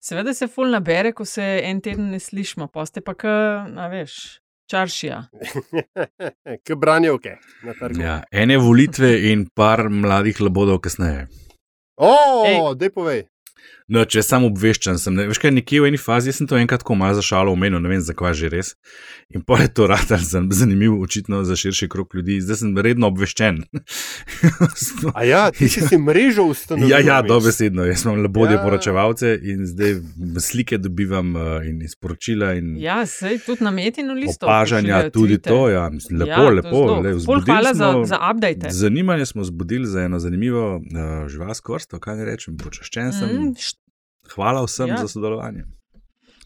Seveda se ful nabere, ko se en teden ne slišimo, poste pa, kaj veš, čaršija. K branjevke na trgu. Ja, ene volitve in par mladih labodov kasneje. O, dej povej. No, če sem obveščen, sem, ne, veš kaj, nekje v eni fazi sem to enkrat tako malo zašalo omenil, ne vem zakaj že res. In pa je to rad zanimivo, očitno za širši krok ljudi, zdaj sem redno obveščen. A ja, ti si si mrežo ustanovil. ja, ja, dobesedno, jaz imam labodje ja. poročevalce in zdaj slike dobivam uh, in sporočila. In ja, sej tudi na metinu listu. Opažanja, tudi to, ja, mislim, lepo, Ja, lepo. Le, hvala za, smo- za update. Zanimanje smo zbudili za eno zanimivo uh, živalsko vrsto, kaj ne rečem, počaščen sem. Mm. Hvala vsem Ja. za sodelovanje.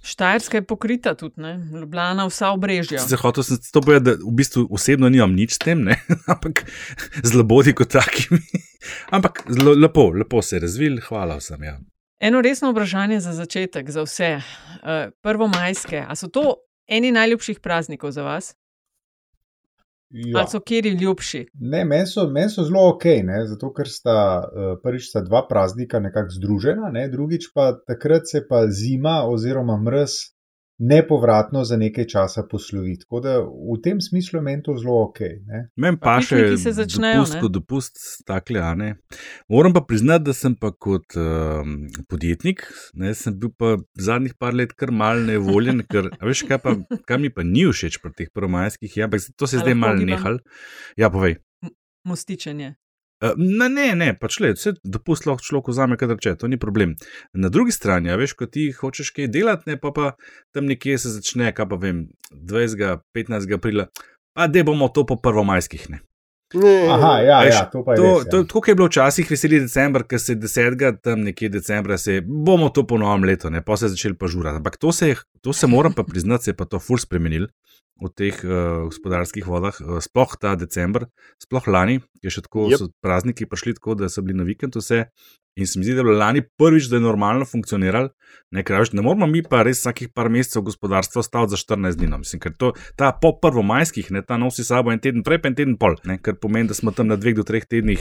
Štajerska je pokrita tudi, ne? Ljubljana vsa obrežja. Sicer hotel sem to povedati, da v bistvu osebno nimam nič s tem, ne? ampak z labodi kot takimi. ampak zelo, lepo, lepo se je razvil, hvala vsem. Ja. Eno resno vprašanje za začetek, za vse. Uh, prvo majske, a so to eni najljubših praznikov za vas? Ja. Ali so kjeri ljubši? Ne, meni so, men so zelo ok, ne, zato ker sta uh, prvič sta dva praznika nekako združena, ne, drugič pa takrat se pa zima oziroma mrz nepovratno za nekaj časa poslovi. Tako da v tem smislu je meni to zelo ok. Ne. Meni pa še pikniki se začnejo, dopust, ne? kot dopust, takle, a ne. Moram pa priznati, da sem pa kot um, podjetnik, ne, sem bil pa zadnjih par let kar mal nevoljen, ker veš, kaj, pa, kaj mi pa ni všeč pri teh prvomajskih, ja, ampak to se je zdaj mal nehal. Ja, povej. Mostičenje. Uh, Ne, ne, ne, pač le, vse dopust lahko človek vzame, kadar če, to ni problem. Na drugi strani, a veš, ko ti hočeš kaj delati, ne, pa pa tam nekje se začne, kaj pa vem, 20. 15. aprila, pa da bomo to po prvomajskih. Ne. Ne. Aha, ja, Veš, ja, to pa je To, res. to, Ja. tako kot je bilo včasih veseli decembr, ker se 10. tam nekje decembra se bomo to po novem letu, ne, pa se je začeli pa žurati. Ampak to se, je- to se moram pa priznati, se je pa to ful spremenil v teh uh, gospodarskih vodah, uh, sploh ta decembr, sploh lani, ki je še tako, yep. so prazniki prišli tako, da so bili na vikend vse. In se mi zdi, da je bilo lani prvič, da je normalno funkcioniralo, ne, veš, ne moramo mi pa res vsakih par mesecev gospodarstvo staviti za 14 dni. No. Mislim, ker to, ta po prvomajskih, ne, ta nosi sabo en teden prej, pa en teden pol, ne, kar pomeni, da smo tam na dveh do treh tednih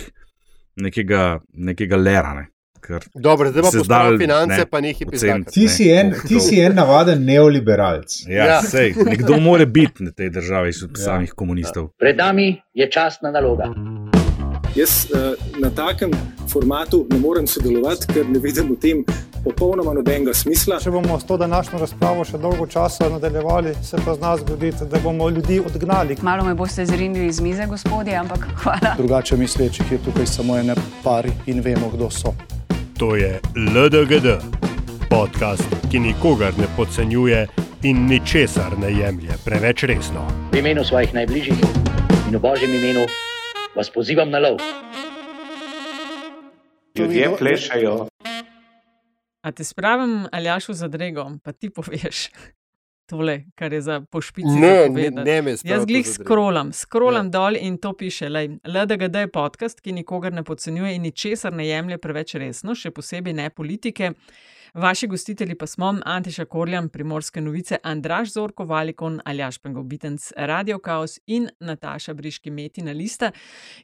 nekega, nekega lera. Ne, Dobro, zdaj pa se postavljamo zdal, finance, ne, pa nekaj pisati. Ti si, en, ti si en navaden neoliberalc. Ja, Ja. ja. Sej, nekdo mora biti na tej državi, iz samih komunistov. Pred nami je časna naloga. Jaz uh, na takem formatu ne morem sodelovati, ker ne vidim v tem popolnoma nobenega smisla. Če bomo s to današnjo razpravo še dolgo časa nadaljevali, se pa zna zgoditi, da bomo ljudi odgnali. Malo me boste zrinili iz mize, gospodje, ampak hvala. Drugače mislečih je tukaj samo ene pari in vemo, kdo so. To je LDGD, podcast, ki nikogar ne podcenjuje in ničesar ne jemlje preveč resno. V imenu svojih najbližjih in v božjem imenu vas pozivam na lov. Ljudje plešajo. A te spravim Aljašu za drego, pa ti poveš tole, kar je za pošpici. Ne, ne, ne me Jaz glih skrolam, skrolam Ja. dol in to piše. Lej, LDGD je podcast, ki nikogar ne podcenjuje in ničesar ne jemlje preveč resno, še posebej ne politike. Vaši gostitelji pa smo Antiša Korjan, Primorske novice, Andraš Zorko Valikon, Aljaš Pengobitenc, Radio Chaos in Nataša Briški Metina Lista,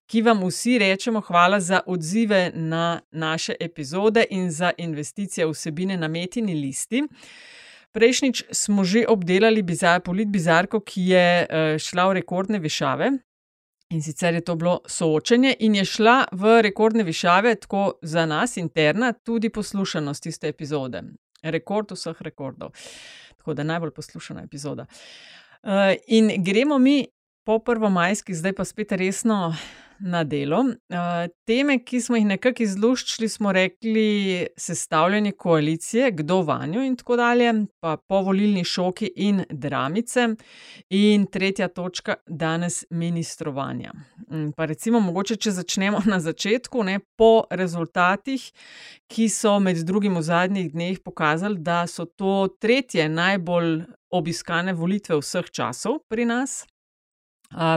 ki vam vsi rečemo hvala za odzive na naše epizode in za investicije vsebine na Metini listi. Prejšnjič smo že obdelali bizar, polit bizarko, ki je eh, šla v rekordne višave. In sicer je to bilo soočenje, in je šla v rekordne višave, tako za nas interna, tudi poslušanost tiste epizode. Rekord vseh rekordov. Tako da najbolj poslušana epizoda. Uh, in gremo mi po prvomajski, zdaj pa spet resno na delo. Uh, teme, ki smo jih nekako izluščili, smo rekli sestavljanje koalicije, kdo vanjo in tako dalje, pa povolilni šoki in dramice. In tretja točka danes ministrovanja. Mm, Pa recimo, mogoče, če začnemo na začetku, ne, po rezultatih, ki so med drugim v zadnjih dneh pokazali, da so to tretje najbolj obiskane volitve vseh časov pri nas.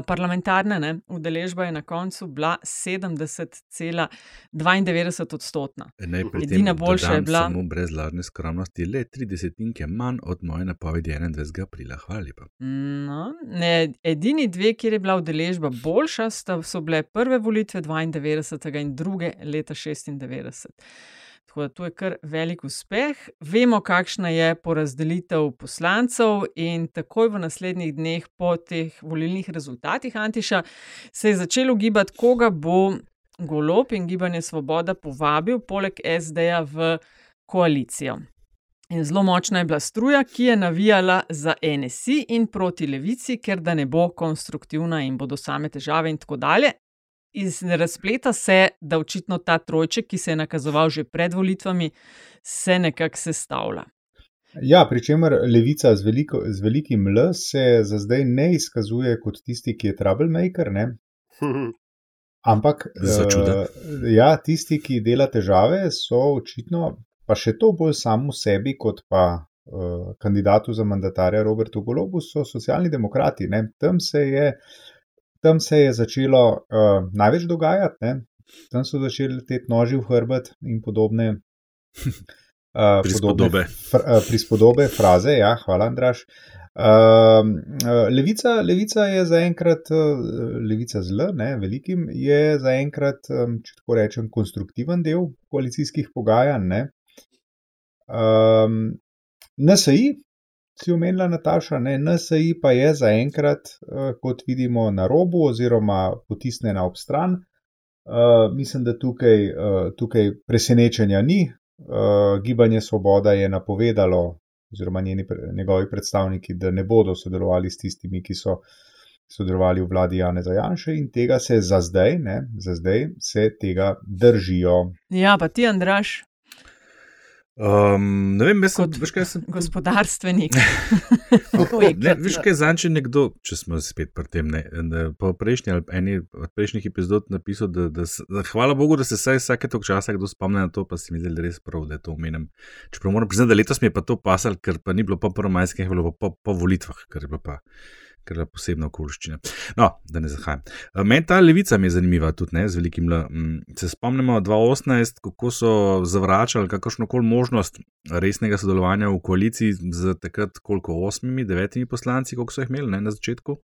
Parlamentarna ne, udeležba je na koncu bila 70,92 odstotna. Tem Edina boljša je bila. Samo brez lažne skromnosti, le 30 manj od moje napovedi 21. aprila. Hvala lepa. No, ne, edini dve, kjer je bila udeležba boljša, sta, so bile prve volitve 92 in druge leta 96. Tako da to je kar velik uspeh. Vemo, kakšna je porazdelitev poslancev, in takoj v naslednjih dneh po teh volilnih rezultatih Antiša se je začelo gibati, koga bo Golop in Gibanje Svoboda povabil, poleg SD-ja v koalicijo. In zelo močna je bila struja, ki je navijala za NSI in proti levici, ker da ne bo konstruktivna in bodo same težave in tako dalje. Iz razpleta se, da očitno ta trojček, ki se je nakazoval že pred volitvami, se nekako sestavlja. Ja, pri čemer levica z, veliko, z velikim L se za zdaj ne izkazuje kot tisti, ki je troublemaker. Ne? Ampak uh, ja, tisti, ki dela težave, so očitno, pa še to bolj samo sebi, kot pa uh, kandidatu za mandatarja Robertu Golobu, so socialni demokrati. Ne? Tam se je, tam se je začelo uh, največ dogajati, ne? tam so začeli leteti noži v hrbet in podobne. Uh, Prispodobe. Fr, uh, prispodobe, fraze, ja, hvala, Andraš. Uh, levica, levica je zaenkrat, uh, levica z L, ne, velikim, je zaenkrat, um, če tako rečem, konstruktiven del koalicijskih pogajanj. Ne. Um, NSI, si omenila Nataša, ne, NSI pa je zaenkrat, uh, kot vidimo, na robu oziroma potisnjena ob stran. Uh, mislim, da tukaj, uh, tukaj presenečenja ni. Uh, Gibanje Svoboda je napovedalo, oziroma njeni, njegovi predstavniki, da ne bodo sodelovali s tistimi, ki so sodelovali v vladi Jana Zajanša, in tega se za zdaj, ne, za zdaj se tega držijo. Ja, pa ti, Andraš, Um, ne vem, jaz sem, veš, kaj sem. gospodarstvenik. Ne, veš, kaj zanče nekdo, če smo spet pri tem, ne, ne, po prejšnji ali eni od prejšnjih epizod napisal, da, da, da hvala Bogu, da se vsaj vsake tok časa kdo spomne na to, pa se mi zdi, res prav, da to omenim. Čeprav moram priznati, da letos mi je pa to pasal, ker pa ni bilo po prvomajskih, bilo pa po, po volitvah, ker je bilo pa. Ker je posebna okoliščina. No, da ne zahajam. Eh, Meni ta levica mi je zanimiva tudi, ne, z velikim L. Mm, Se spomnimo 2018, kako so zavračali kakršno koli možnost resnega sodelovanja v koaliciji z takrat koliko osmimi, devetimi poslanci, koliko so jih imeli ne, na začetku.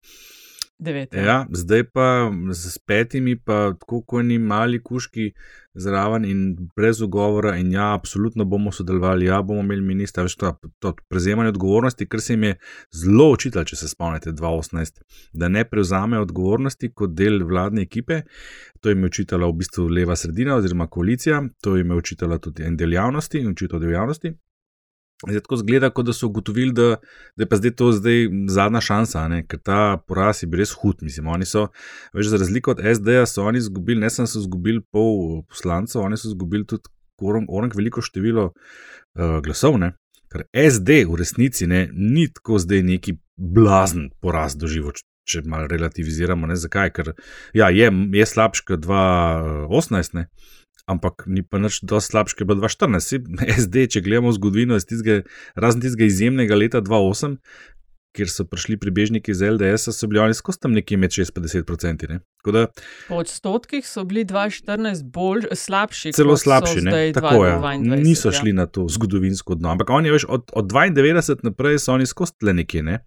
Devet. Ja, zdaj pa s petimi, pa tako kot ni mali kuški zraven in brez ugovora, in ja, absolutno bomo sodelovali, ja, bomo imeli ministra, veš, to, to prevzemanje odgovornosti, ker se jim je zelo očitalo, če se spomnite, 2018, da ne prevzame odgovornosti kot del vladne ekipe. To jim je očitala v bistvu leva sredina oziroma koalicija, to jim je očitala tudi en del javnosti in očital del javnosti. Zdaj tako zgleda, kot da so ugotovili, da, da je pa zdaj to zdaj zadnja šansa, ne? ker ta poraz je bil res hud. Mislim, oni so, več za razliko od SD-ja, so oni izgubili, ne samo so izgubili pol poslancev, oni so izgubili tudi orang, orang veliko število uh, glasov. Ne? Ker SD v resnici ne, ni tako zdaj neki blazen poraz doživel, če malo relativiziramo. Ne? Zakaj? Ker ja, je, je slabš kot 2018. Ne? Ampak ni pa nič dosti slabše, kot je bilo 2014. Saj SD, če gledamo zgodovino, iz tistega, razen tistega izjemnega leta 2008, kjer so prišli pribežniki iz LDS, so bili oni skozi tam nekje med 6 in 10 procenti. ne. Tako da Po odstotkih so bili 2014 bolj slabši. celo slabši, ne? Tako je. 2022, Niso ja. šli na to zgodovinsko dno. Ampak oni, veš, od, od 92 naprej so oni skozi tle nekje. Ne?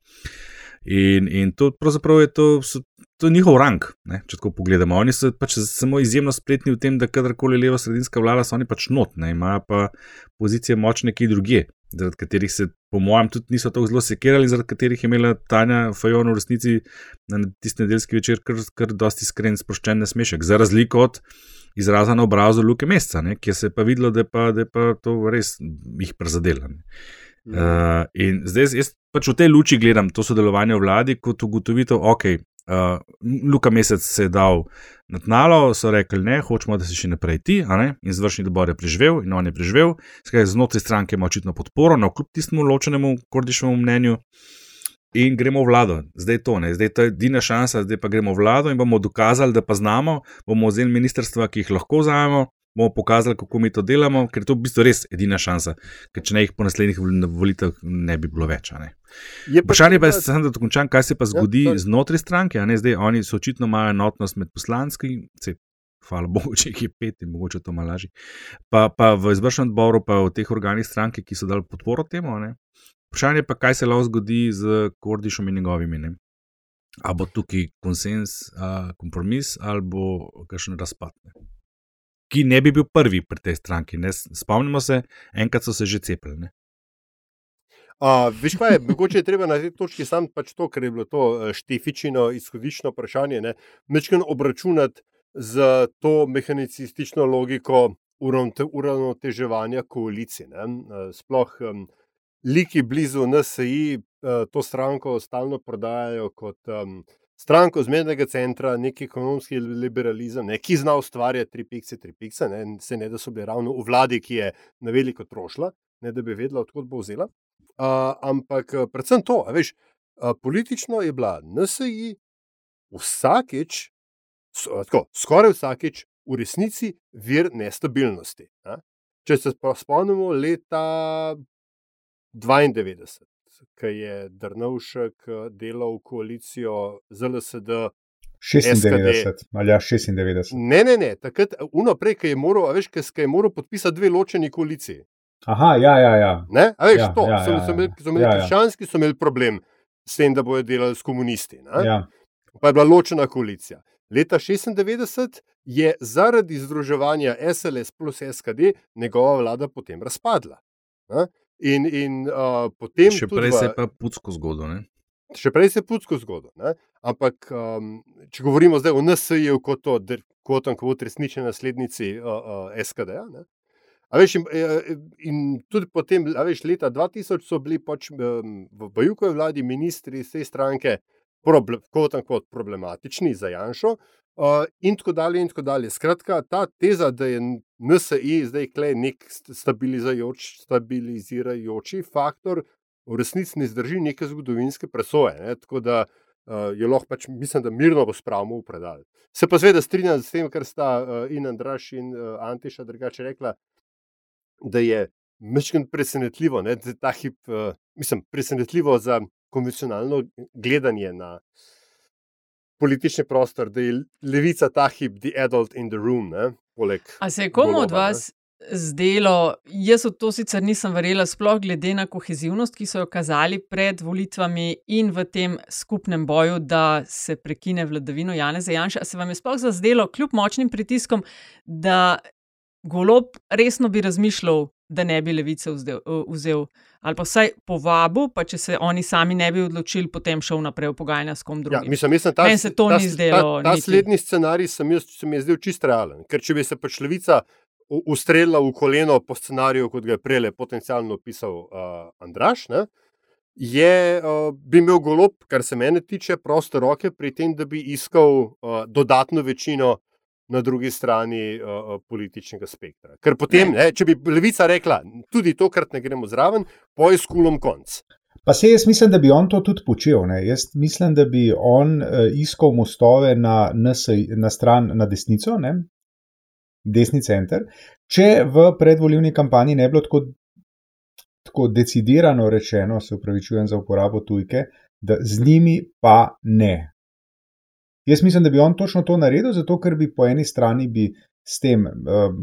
In, in to pravzaprav je to, so, to je njihov rang, ne? če tako pogledamo. Oni so pač samo izjemno spretni v tem, da kadarkoli je levo-sredinska vlada, so oni pač not, ne? imajo pa pozicije močne nekje drugje, zaradi katerih se, po mojem, tudi niso tako zelo sekirali, zaradi katerih je imela Tanja Fajon v resnici na tisti nedeljski večer kar, kar dosti iskren, sproščen nasmešek, za razliko od izraza na obrazu Luke Meseca, ne? kjer se je pa videlo, da je pa, da je pa to res jih prizadelo. Ne. Uh, in zdaj jaz- pač v tej luči gledam to sodelovanje v vladi kot ugotovitev, ok. Uh, Luka Mesec se je dal na tnalo, so rekli, ne, hočemo, da si še naprej ti, in izvršni odbor je preživel, in on je preživel, skratka, znotraj stranke ima očitno podporo, no, kljub tistemu ločenemu kordiševemu mnenju, in gremo v vlado. Zdaj je to, ne, zdaj je to edina šansa, zdaj pa gremo v vlado in bomo dokazali, da pa znamo, bomo vzeli ministrstva, ki jih lahko vzamemo, bomo pokazali, kako mi to delamo, ker je to v bistvu res edina šansa, ker če ne jih po naslednjih vol- volitvah ne bi bilo več. Je pa Vprašanje pa je, samo da dokončam, kaj se pa zgodi sorry. ja, znotraj stranke. a ne, Zdaj, oni so očitno imajo enotnost med poslanskimi, se, hvala Bogu, če jih je pet in mogoče to malo lažje. Pa, pa v izvršnem odboru, pa v teh organih stranke, ki so dali podporo temu. Ne. Vprašanje pa, kaj se lahko zgodi z Kordišom in njegovimi. Ne. A bo tukaj konsens, a, kompromis ali bo kakšen razpad. Ne. Ki ne bi bil prvi pri tej stranki. Ne? Spomnimo se, enkrat so se že cepili. Ne? Uh, veš, pa je, mogoče je treba na tej točki sam pač to, ker je bilo to eh, štefično izhodiščno vprašanje, večkrat obračunati z to mehanicistično logiko uravnoteževanja koalicije. Ne? Eh, sploh um, liki blizu NSI uh, to stranko stalno prodajajo kot um, stranko zmernega centra, neki ekonomski liberalizem, ne, ki zna ustvarjati tri pikce, tri pikce, ne, se ne da so bili ravno v vladi, ki je na veliko trošila, ne da bi vedela, odkot bo vzela. Uh, ampak predvsem to, veš, uh, politično je bila NSI vsakeč, so, tako, skoraj vsakeč, v resnici vir nestabilnosti. Ne. Če se spomnimo leta 92, ki je Drnovšek eh, delal koalicijo z LSD. 96 ali 96. Ne, ne, ne, takrat, unaprej, ki je moral, veš, ki je moral podpisati dve ločeni koaliciji. Aha, ja, ja. ja. Ne, a veš, ja, to, ja, so, ja, so imeli, so imeli ja, krščanski, so imeli problem s tem, da bodo delali s komunisti. Ja. Pa je bila ločena koalicija. Leta 96 je zaradi združevanja SLS plus SKD njegova vlada potem razpadla. Ne? In, in uh, potem. Še prej se je pa putsko zgodilo. Še prej se je putsko zgodilo. Ampak, um, če govorimo zdaj o NSA-ju kot o kot kot resnični naslednici uh, uh, SKD. -ja, Veš, in, in tudi potem, veš, leta 2000 so bili pač, um, v Bajukovi vladi ministri iz te stranke, kot in kot problematični za Janšo, uh, in tako dalje. In tako dalje. Skratka, ta teza, da je NSI zdaj klej nek stabilizirajoči faktor, v resnici ne zdrži neke zgodovinske presoje. Ne? Tako da uh, je lahko, pač, mislim, da mirno bo spravimo v predal. Se pa seveda strinjam s tem, kar sta uh, in Andraš in uh, Antiša drugače rekla, da je mečken presenetljivo, ne? da ta hip, uh, mislim, presenetljivo za konvencionalno gledanje na politični prostor, da je levica ta hip, the adult in the room. Ne? Poleg A se je komu od vas ne? zdelo, jaz v to sicer nisem verjela, sploh glede na kohezivnost, ki so jo kazali pred volitvami in v tem skupnem boju, da se prekine vladavino Janeza Janša. Se vam je sploh zazdelo, kljub močnim pritiskom, da golob resno bi razmišljal da ne bi levice vzel, vzel ali pa vsaj povabil, pa če se oni sami ne bi odločili, potem šel naprej v pogajanja s kom ja, drugim. Ja, mislim, mislim, ta, Meni se to ta, ni zdelo. Ta, ta, ta slednji scenarij se mi, se mi je zdel čist realen, ker če bi se pač levica ustrelila v koleno po scenariju, kot ga je prej potencialno opisal uh, Andraš. Ne? Je, uh, bi imel golob, kar se mene tiče, proste roke pri tem, da bi iskal uh, dodatno večino na drugi strani uh, političnega spektra. Ker potem, ne, če bi levica rekla, tudi tokrat ne gremo zraven, poj s kulom konc. Pa se jaz mislim, da bi on to tudi počel. Ne? Jaz mislim, da bi on uh, iskal mostove na, NS, na stran, na desnico, ne? desni center. Če v predvoljivni kampanji ne bi bilo tako, tako decidirano rečeno, se upravičujem za uporabo tujke, da z njimi pa ne. Jaz mislim, da bi on točno to naredil, zato ker bi po eni strani bi s tem, um,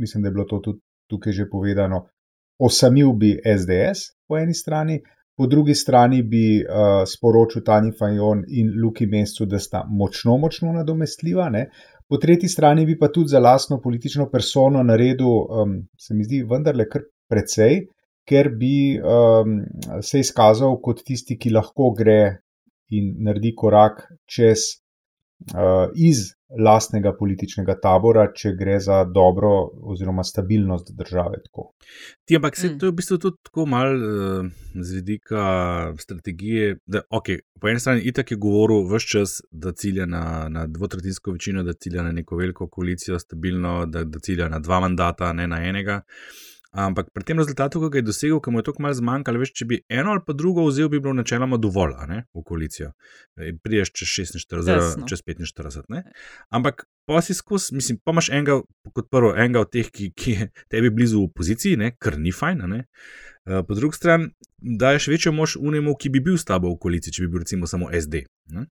mislim, da je bilo to tudi tukaj že povedano, osamil bi SDS po eni strani, po drugi strani bi uh, sporočil Tani Fajon in Luki Mestu, da sta močno, močno nadomestljiva. Ne? Po tretji strani bi pa tudi za lastno politično persono naredil, um, se mi zdi, vendarle kar precej, ker bi um, se izkazal kot tisti, ki lahko gre in naredi korak čez uh, iz lastnega političnega tabora, če gre za dobro oziroma stabilnost države. Ti, ampak se, mm. to je v bistvu tudi tako malo uh, z vidika strategije. Da, okay, po eni strani itak je govoril vse čas, da cilja na, na dvotretinsko večino, da cilja na neko veliko koalicijo, stabilno, da, da cilja na dva mandata, ne na enega. Ampak pri tem rezultatu, ki ga je dosegel, ki mu je tako malo zmanjkalo, veš, če bi eno ali pa drugo vzel, bi bilo načeloma dovolj ne, v koalicijo. Priješ čez 46, Desno. čez 45. Ne. Ampak pa si skozi, mislim, pa imaš enega, kot prvo, enega od teh, ki, ki je tebi blizu v opoziciji, ne, kar ni fajn. Ne. E, po drugi strani, daješ večjo moč unemu, ki bi bil s tabo v koaliciji, če bi bil recimo samo SD. Ne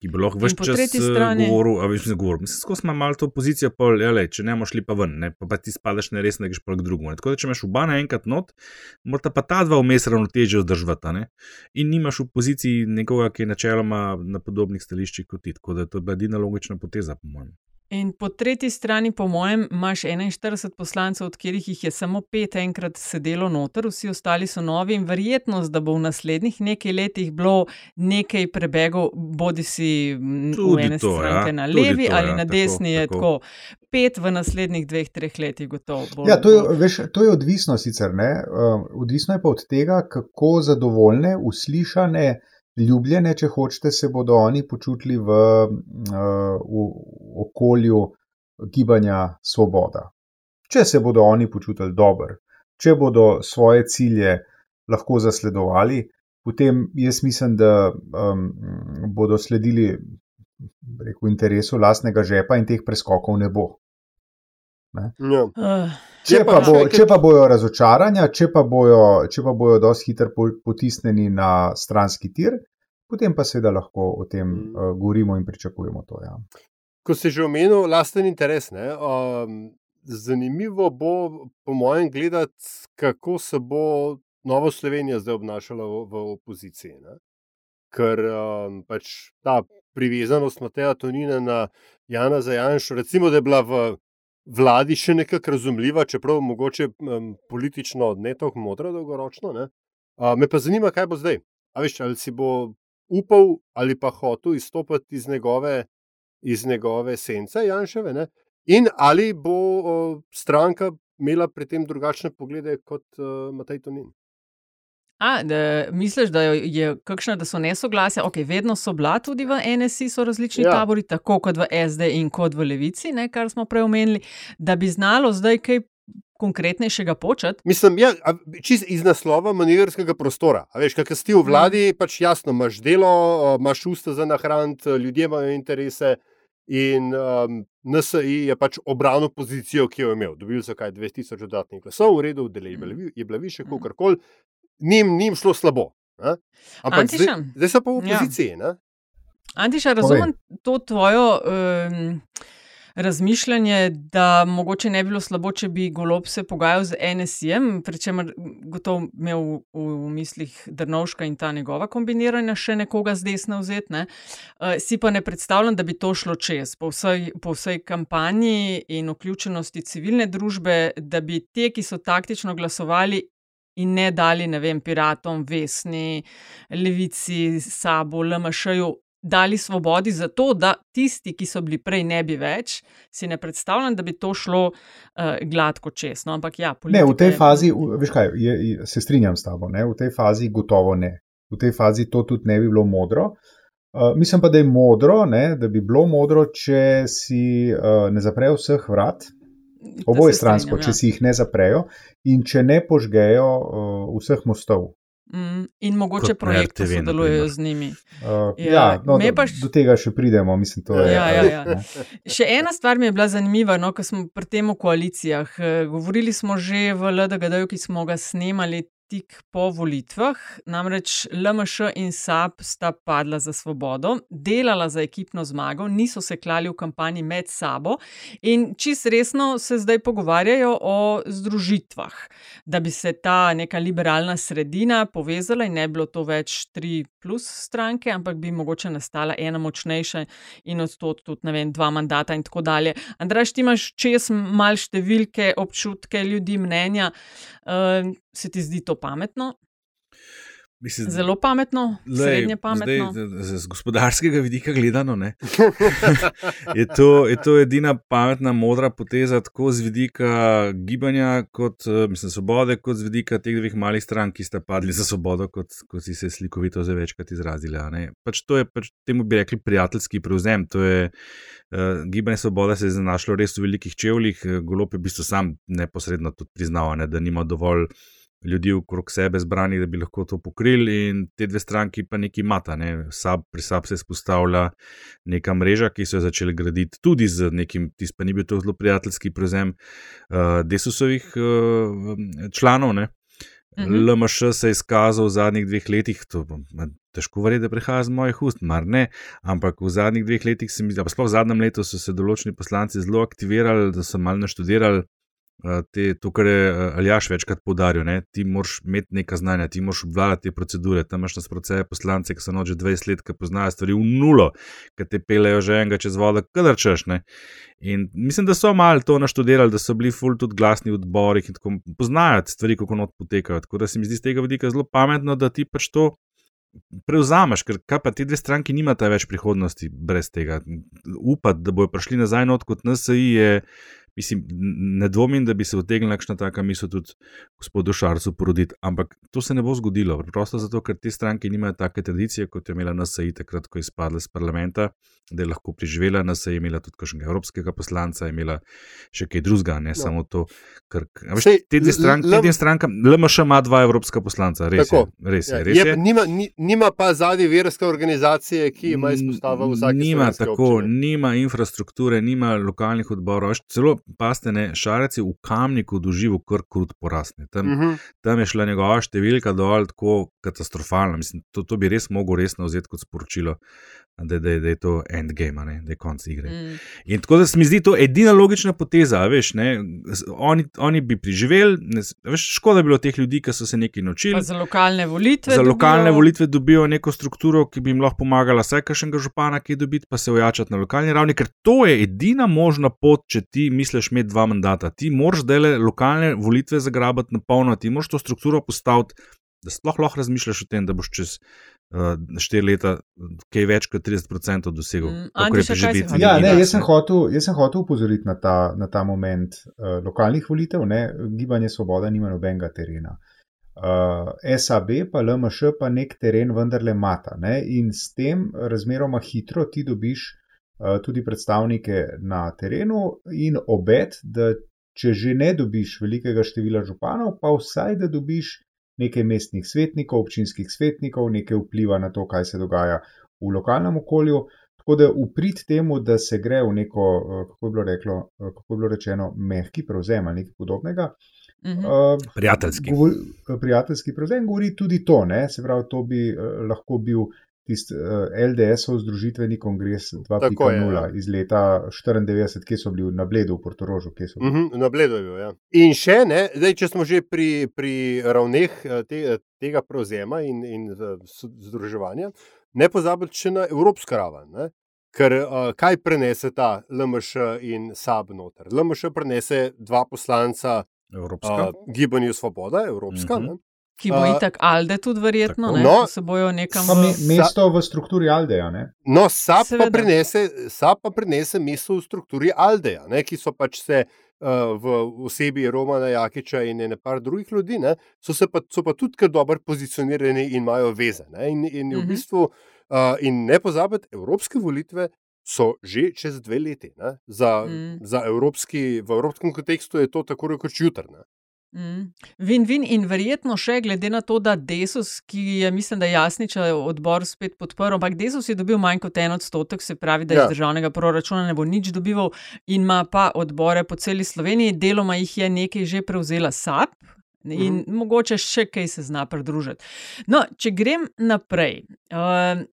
ki bi lahko več časa eh, govoril, a več ne govoril. Mislim, skozi ima malo to pozicijo, pol, jale, če ne moš li pa ven, ne, pa, pa ti spadaš ne res, ne greš pa k drugemu. Tako da, če imaš oba naenkrat not, morata pa ta dva vmes ravnoteže vzdržvata. Ne? In nimaš v poziciji nekoga, ki je načeloma na podobnih stališčih kot ti. Tako da to je bila edina logična poteza, po mojem. In po tretji strani, po mojem, imaš 41 poslancev, od katerih jih je samo pet enkrat sedelo noter, vsi ostali so novi in verjetnost, da bo v naslednjih nekaj letih bilo nekaj prebegov, bodi si v Tudi ene to, ja, stranke na tudi levi to, ali ja, na tako, desni, je tako. tako. Pet v naslednjih dveh, treh letih, gotovo. Bo, Ja, to je, bo- veš, to je odvisno sicer, ne? Uh, odvisno je pa od tega, kako zadovoljne, uslišane, ljubljene, če hočete, se bodo oni počutili v, uh, v okolju gibanja Svoboda. Če se bodo oni počutili dobro, če bodo svoje cilje lahko zasledovali, potem jaz mislim, da um, bodo sledili rekel, interesu lastnega žepa in teh preskokov ne bo. Ja. Uh, Če pa, bo, če pa bojo razočaranja, če pa bojo, če pa bojo dosti hitro po- potisnjeni na stranski tir, potem pa seveda lahko o tem Mm. uh, govorimo in pričakujemo to. Ja. Ko si že omenil lasten interes, ne, um, zanimivo bo, po mojem, gledati, kako se bo Nova Slovenija zdaj obnašala v, v opoziciji. Ne. Ker um, pač ta privezanost Mateja Tonina na Jana Zajanša, recimo, da je bila v vladi še nekako razumljiva, čeprav mogoče um, politično ne tako modra dolgoročno. Ne. Uh, me pa zanima, kaj bo zdaj. A veš, ali si bo upal ali pa hotel izstopiti iz njegove iz njegove sence Janševe, ne? in ali bo o, stranka imela pri tem drugačne poglede kot uh, Matej Tonin. A, da, misliš, da je, kakšna, da so nesoglasja? Ok, vedno so bila tudi v NSI, so različni ja. tabori, tako kot v SD in kot v Levici, ne, kar smo prej omenili, da bi znalo zdaj kaj konkretnejšega početi. Mislim, ja, čist iz naslova manevrskega prostora. A veš, kaj si ti v vladi, pač jasno, imaš delo, imaš usta za nahraniti, ljudje imajo interese. In um, NSI je pač obranil pozicijo, ki jo je imel. Dobil so kaj 2000 dodatnih glasov, v redu, dele je bila, vi- je bila više, kot koli. Nim, nim šlo slabo. Ne? Ampak zdaj, Antiša? zdaj so pa v Ja. opoziciji. Ja. Antiša, razumem to tvojo um, razmišljanje, da mogoče ne bi bilo slabo, če bi golob se pogajal z NSI-jem, pri čemer gotovo imel v, v mislih Drnovška in ta njegova kombiniranja še nekoga z desne vzeti. Ne? Uh, si pa ne predstavljam, da bi to šlo čez po vsej, po vsej kampanji in vključenosti civilne družbe, da bi te, ki so taktično glasovali. In ne dali, ne vem, piratom, vesni, levici, sabo, LMŠ-ju, dali svobodi za to, da tisti, ki so bili prej, ne bi več, si ne predstavljam, da bi to šlo uh, gladko čez. No, ampak ja, Ne, v politika tej fazi, v- veš kaj, je, je, se strinjam s tabo, ne? v tej fazi gotovo ne. V tej fazi to tudi ne bi bilo modro. Uh, mislim pa, da je modro, ne, da bi bilo modro, če si uh, ne zaprejo vseh vrat, oboje stransko, strinjam, če ja. si jih ne zaprejo in če ne požgejo uh, vseh mostov. Mm, in mogoče projekti sodelujejo z njimi. Uh, Ja, ja, no, do, pa š- do tega še pridemo, mislim, to je. Ja, ja, ja. ne. Še ena stvar mi je bila zanimiva, no, ko smo pri tem o koalicijah. Eh, Govorili smo že v LDGD, ki smo ga snemali tik po volitvah, namreč LMŠ in SAP sta padla za svobodo, delala za ekipno zmago, niso se klali v kampanji med sabo in čist resno se zdaj pogovarjajo o združitvah, da bi se ta neka liberalna sredina povezala in ne bilo to več tri plus stranke, ampak bi mogoče nastala ena močnejša in od tod tudi, ne vem, dva mandata in tako dalje. Andraš, ti imaš čez mal številke, občutke ljudi, mnenja. Uh, se ti zdi to pametno? Mislim, Zelo pametno, Lej, srednje pametno. Zdaj, z, gospodarskega vidika gledano, ne, je, to, je to edina pametna, modra poteza, tako z vidika gibanja, kot eh, mislim, svobode, kot z vidika teh dveh malih strank, ki sta padli za svobodo, kot, kot si se slikovito že večkrat izrazili. a ne. Pač to je, pač, temu bi rekli, prijateljski prevzem. To je, uh, gibanje Svoboda se je znašlo res v velikih čevljih, eh, golob je v bistvu sam neposredno tudi priznal, ne, da nima dovolj ljudi okrog sebe zbranih, da bi lahko to pokrili, in te dve stranki pa nekaj imata. Ne. Sab, pri sab se spostavlja neka mreža, ki so jo začeli graditi tudi z nekim, tisti pa ni bil to zelo prijateljski prevzem uh, Desusovih uh, članov. Ne. Mhm. LMŠ se je izkazal v zadnjih dveh letih, to ma, težko verjeti, da prihaja z mojih ust, mar ne, ampak v zadnjih dveh letih mi pa sploh v zadnjem letu so se določeni poslanci zelo aktivirali, da so malo naštudirali te, to, kar je Aljaš večkrat podaril, ne, ti moraš imeti neka znanja, ti moraš obvladati te procedure. Tam imaš nasprotne poslance, ki so noč 20 let, ki poznajo stvari v nulo, ki te pelejo že enega čez vodo, kadar češ. Ne. In mislim, da so malo to naštudirali, da so bili ful tudi glasni v odborih in tako poznajo stvari, kako not potekajo. Tako da se mi zdi z tega vidika zelo pametno, da ti pač to prevzameš, ker kaj pa ti dve stranki nimata več prihodnosti brez tega. Upati, da bojo prišli nazaj not kot NSI je. Mislim, ne dvomim, da bi se utegnila kakšna taka misel tudi gospodu Šarcu poroditi, ampak to se ne bo zgodilo. Preprosto zato, ker te stranke nimajo take tradicije, kot je imela NSA, takrat, ko je izpadla iz parlamenta, da je lahko preživela NSA, je imela tudi kakšnega evropskega poslanca, imela še kaj drugega, ne no. samo to. Ker, veš, te dve stranke, te dve stranke, LMŠ ima dva evropska poslanca, res tako, je. Res je, ja, res je. je. Nima, nima pa zadnje verske organizacije, ki ima izpostavo vsake Nima tako, občine. nima infrastrukture, nima lokalnih odborov. Celo pastene šareci v kamniku doživel kar krut porasne. Tam, uh Mhm. -huh. tam je šla njegova številka dol tako katastrofalna. Mislim, to, to bi res mogel resno vzeti kot sporočilo, da, da, da je to endgame, ne? da je konc igre. Mm. In tako da se mi zdi to edina logična poteza. Veš, ne, oni, oni bi preživeli, ne, veš, škoda bi bilo teh ljudi, ki so se nekaj naučili. Pa za lokalne volitve. Za lokalne dobijo- volitve dobijo neko strukturo, ki bi jim lahko pomagala, vsaj kakšnega župana, ki je dobiti, pa se ojačati na lokalni ravni, ker to je edina možna pot, če ti misliš imeti dva mandata. Ti moraš zdaj lokalne volitve zagrabati na polno, ti moraš to strukturo postaviti, da sploh lahko razmišljaš o tem, da boš čez štiri leta kaj več kot 30% dosegel. Mm, kaj si preživetni hotel Ja, ne, jaz sem hotel, jaz sem hotel upozoriti na ta, na ta moment uh, lokalnih volitev. Ne, Gibanje Svoboda nima nobenega terena. Uh, SAB pa LMŠ pa nek teren vendarle mata. Ne, in s tem razmeroma hitro ti dobiš uh, tudi predstavnike na terenu in obet, da če že ne dobiš velikega števila županov, pa vsaj da dobiš nekaj mestnih svetnikov, občinskih svetnikov, nekaj vpliva na to, kaj se dogaja v lokalnem okolju. Tako da uprit temu, da se gre v neko, eh, kako je bilo, reklo, eh, kako je bilo rečeno, mehki prevzem ali nekaj podobnega. Mhm. Uh, Prijateljski. Govori, prijateljski prevzem govori tudi to, ne? se pravi, to bi uh, lahko bil tisti uh, LDS-ov združitveni kongres Tako je, 2.0 ja. iz leta 94, kje so bili na Bledu v Portorožu. bili. Mhm, na bledu je bil. Ja. In še ne, zdaj, če smo že pri, pri ravneh eh, te, tega prevzema in, in eh, združevanja, ne pozabiti še na evropsko raven. Ne? Ker uh, kaj prenese ta LMŠ in SAB noter? LMŠ prenese dva poslanca Evropska. uh, Gibanju Svoboda, Evropska. Mhm. Mm -hmm. Ki bo A, itak Alde tudi verjetno, tako. ne, No. se bojo nekam Pa v... mesto v strukturi Aldeja. Ne? No, SAB pa, Seveda. prenese, SAB pa prenese mesto v strukturi Aldeja, ne, ki so pač se uh, v osebi Romana Jakiča in ene par drugih ljudi, ne, so, se pa, so pa tudi kar dobro pozicionirani in imajo veze. Ne, in, in, v Mhm. bistvu, uh, in ne pozabiti, evropske volitve so že čez dve leti. Ne, za, Mm. za evropski, v evropskem kontekstu je to tako rekoč jutrne. Mm. Vin, vin in verjetno še glede na to, da Desus, ki je, mislim, da Jasniča odbor spet podprl, ampak Desus je dobil manj kot en odstotek, se pravi, da Ja. iz državnega proračuna ne bo nič dobival in ima pa odbore po celi Sloveniji, deloma jih je nekaj že prevzela SAP. In Mhm. mogoče še kaj se zna pridružiti. No, če grem naprej. Uh,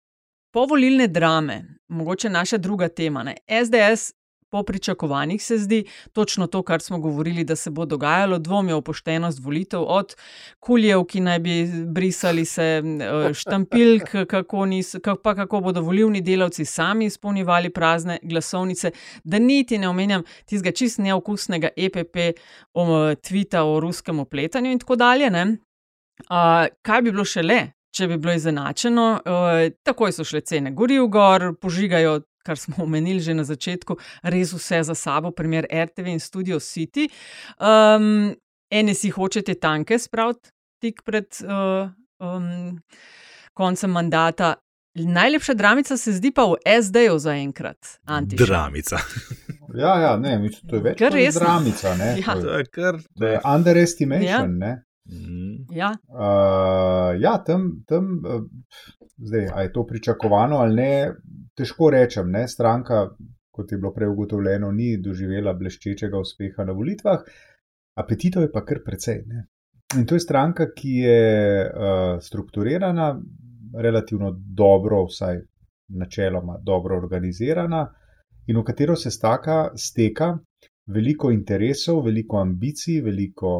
povolilne drame, mogoče naša druga tema. Ne? SDS po pričakovanjih se zdi točno to, kar smo govorili, da se bo dogajalo, dvomijo v poštenost volitev, od kuljev, ki naj bi brisali se, eh, štampilk, kako, nis, pa kako bodo volilni delavci sami izpolnjevali prazne glasovnice, da niti ne omenjam tistega čist neokusnega EPP o tvita o ruskem opletanju in tako dalje. Ne? Uh, kaj bi bilo še le, če bi bilo izenačeno? Uh, takoj so šle cene goriv gor, požigajo, kar smo omenili že na začetku, res vse za sabo, primer RTV in Studio City. Um, ene si hočete tanke spraviti tik pred uh, um, koncem mandata. Najlepša dramica se zdi pa v SD-ju zaenkrat, Antiš. Dramica. Ja, ja, ne, mislim, to je več kot resno. dramica. Ne? Ja. To je- kar. To je underestimation. Ja. Ja. Mm. Ja, Uh, ja, tam, tam uh, zdaj, a je to pričakovano ali ne, težko rečem. Ne? Stranka, kot je bilo prej ugotovljeno, ni doživela bleščečega uspeha na volitvah, apetitov je pa kar precej. Ne? In to je stranka, ki je uh, strukturirana, relativno dobro, vsaj načeloma dobro organizirana, in v katero se staka, steka veliko interesov, veliko ambicij, veliko,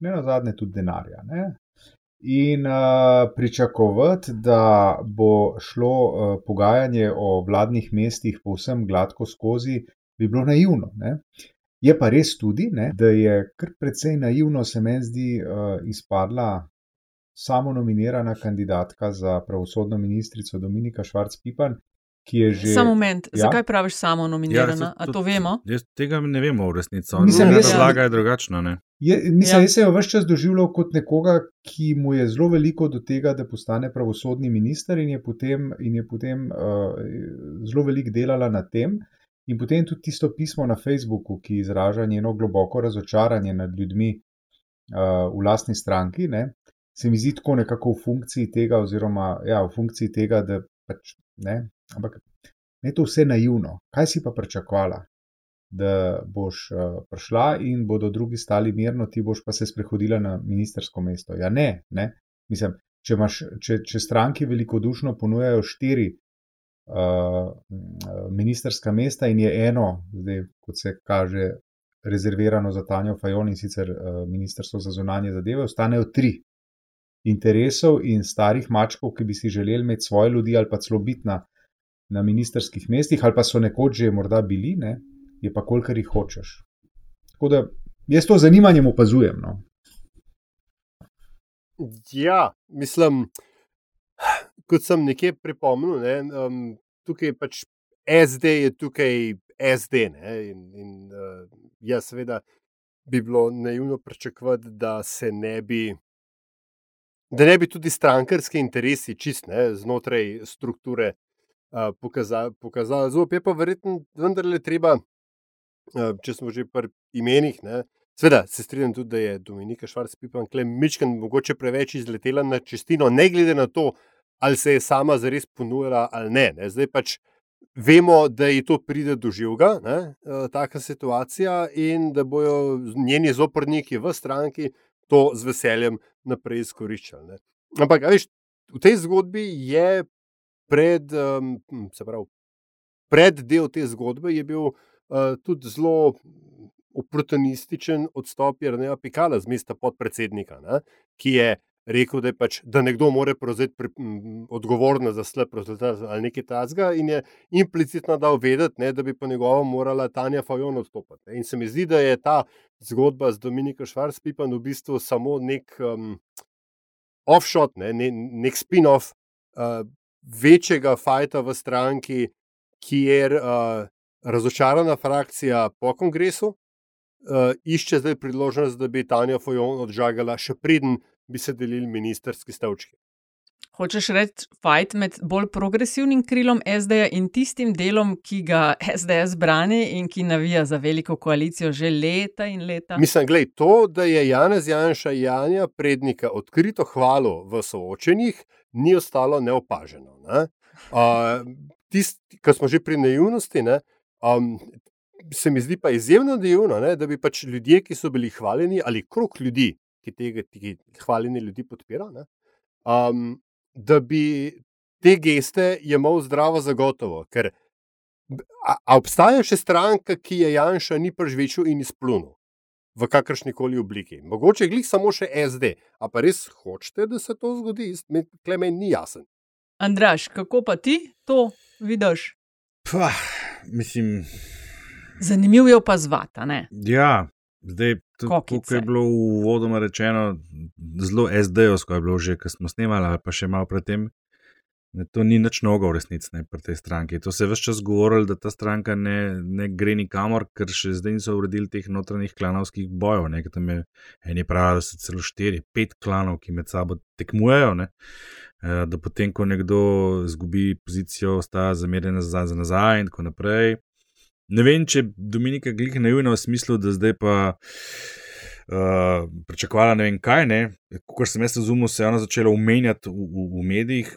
ne na zadnje, tudi denarja. Ne? In uh, pričakovati, da bo šlo uh, pogajanje o vladnih mestih povsem gladko skozi, bi bilo naivno. Ne? Je pa res tudi, ne, da je kar precej naivno, se meni zdi, uh, izpadla samo nominirana kandidatka za pravosodno ministrico Dominika Švarc-Pipan, ki je že. Samo moment, ja? zakaj praviš samo nominirana? Ja, to vemo? Jaz tega ne vemo v resnici. Mislim, Mislim, jaz- razlaga je drugačna. Ne? Je, mislim, Ja. jaz sem jo vse čas doživljal kot nekoga, ki mu je zelo veliko do tega, da postane pravosodni minister, in je potem, in je potem uh, zelo veliko delala na tem. In potem tudi tisto pismo na Facebooku, ki izraža njeno globoko razočaranje nad ljudmi uh, v lastni stranki, ne, se mi zdi tako nekako v funkciji tega, oziroma ja, v funkciji tega, da pač ne. Ampak ne to vse naivno. Kaj si pa pričakovala? Da boš uh, prišla in bodo drugi stali mirno, ti boš pa se sprehodila na ministersko mesto. Ja, ne, ne. Mislim, če, imaš, če, če stranki velikodušno ponujajo štiri uh, ministerska mesta in je eno, zdaj, kot se kaže, rezervirano za Tanjo Fajon in sicer uh, Ministrstvo za zunanje zadeve, ostanejo tri interesov in starih mačkov, ki bi si želeli imeti svoje ljudi ali pa celo biti na, na ministerskih mestih, ali pa so nekoč že morda bili, ne, je pa kolikor jih hočeš. Tako da jaz to z zanimanjem opazujem. No. Ja, mislim, kot sem nekje pripomnil, ne, um, tukaj pač SD je tukaj SD. Ne, in, in uh, ja, seveda bi bilo naivno pričakovati, da se ne bi. Da ne bi tudi strankarski interesi čist ne, znotraj strukture uh, pokazali. Pokazal. Zelo je pa verjetno vendarle treba, uh, če smo že pri imenih, ne, Sveda se strinjam tudi, da je Dominika Švarc-Pipan Klemičkan mogoče preveč izletela na čestino, ne glede na to, ali se je sama zares ponujala ali ne. ne. Zdaj pač vemo, da ji to pride do živega, ne, eh, taka situacija in da bojo njeni zoporniki v stranki to z veseljem naprej izkoriščali. Ne. Ampak, veš, v tej zgodbi je pred, um, se pravi, pred del te zgodbe je bil tudi zelo oportunističen odstop Jrneja Pikala z mesta podpredsednika, ne, ki je rekel, da, je pač, da nekdo mora prevzeti odgovornost za slab rezultat ali nekaj tasga in je implicitno dal vedeti, ne, da bi po njegovo morala Tanja Fajon odstopiti. ne. In se mi zdi, da je ta zgodba z Dominiko Švarc-Pipan v bistvu samo nek um, offshot, ne, ne, nek spin-off uh, večjega fajta v stranki, kjer uh, razočarana frakcija po kongresu uh, išče zdaj priložnost, da bi Tanja Fajon odžagala, še preden bi se delili ministerski stavčki. Hočeš reči fajt med bolj progresivnim krilom SD-ja in tistim delom, ki ga SDS brani in ki navija za veliko koalicijo že leta in leta? Mislim, gled, to, da je Janez Janša Janja prednika odkrito hvalil v soočenjih, ni ostalo neopaženo. Ne? Uh, Tisti, ki smo že pri naivnosti, ne, um, se mi zdi pa izjemno naivno, ne, da bi pač ljudje, ki so bili hvaljeni, ali krok ljudi, ki tega ki hvaljeni ljudi podpira, ne, um, da bi te geste jemal zdravo za gotovo. Ker a, a obstaja še stranka, ki je Janša ni prežvečil in izplunil v kakršni koli obliki. Mogoče glih samo še SD. A pa res hočete, da se to zgodi? Klemen ni jasen. Andraš, kako pa ti to vidiš? Pa, mislim, Zanimivo je opazovati, ja, zdaj, kot je bilo uvodoma rečeno, zelo SD-ovsko je bilo že, ko smo snemali, ali pa še malo predtem. Ne, to ni nič nogo v resnici pri tej stranki. To se je vse čas govorilo, da ta stranka ne, ne gre nikamor, ker še zdaj niso uredili teh notranjih klanovskih bojev. Ne, tam je eni pravijo, da so celo štiri, pet klanov, ki med sabo tekmujejo. Ne, eh, da potem, ko nekdo izgubi pozicijo, ostaja zamerjen nazaj, za nazaj in tako naprej. Ne vem, če Dominika Glih naivna v smislu, da zdaj pa uh, pričakovala ne vem kaj. Ne? Kot sem jaz razumel, se je ona začela umenjati v, v, v medijih.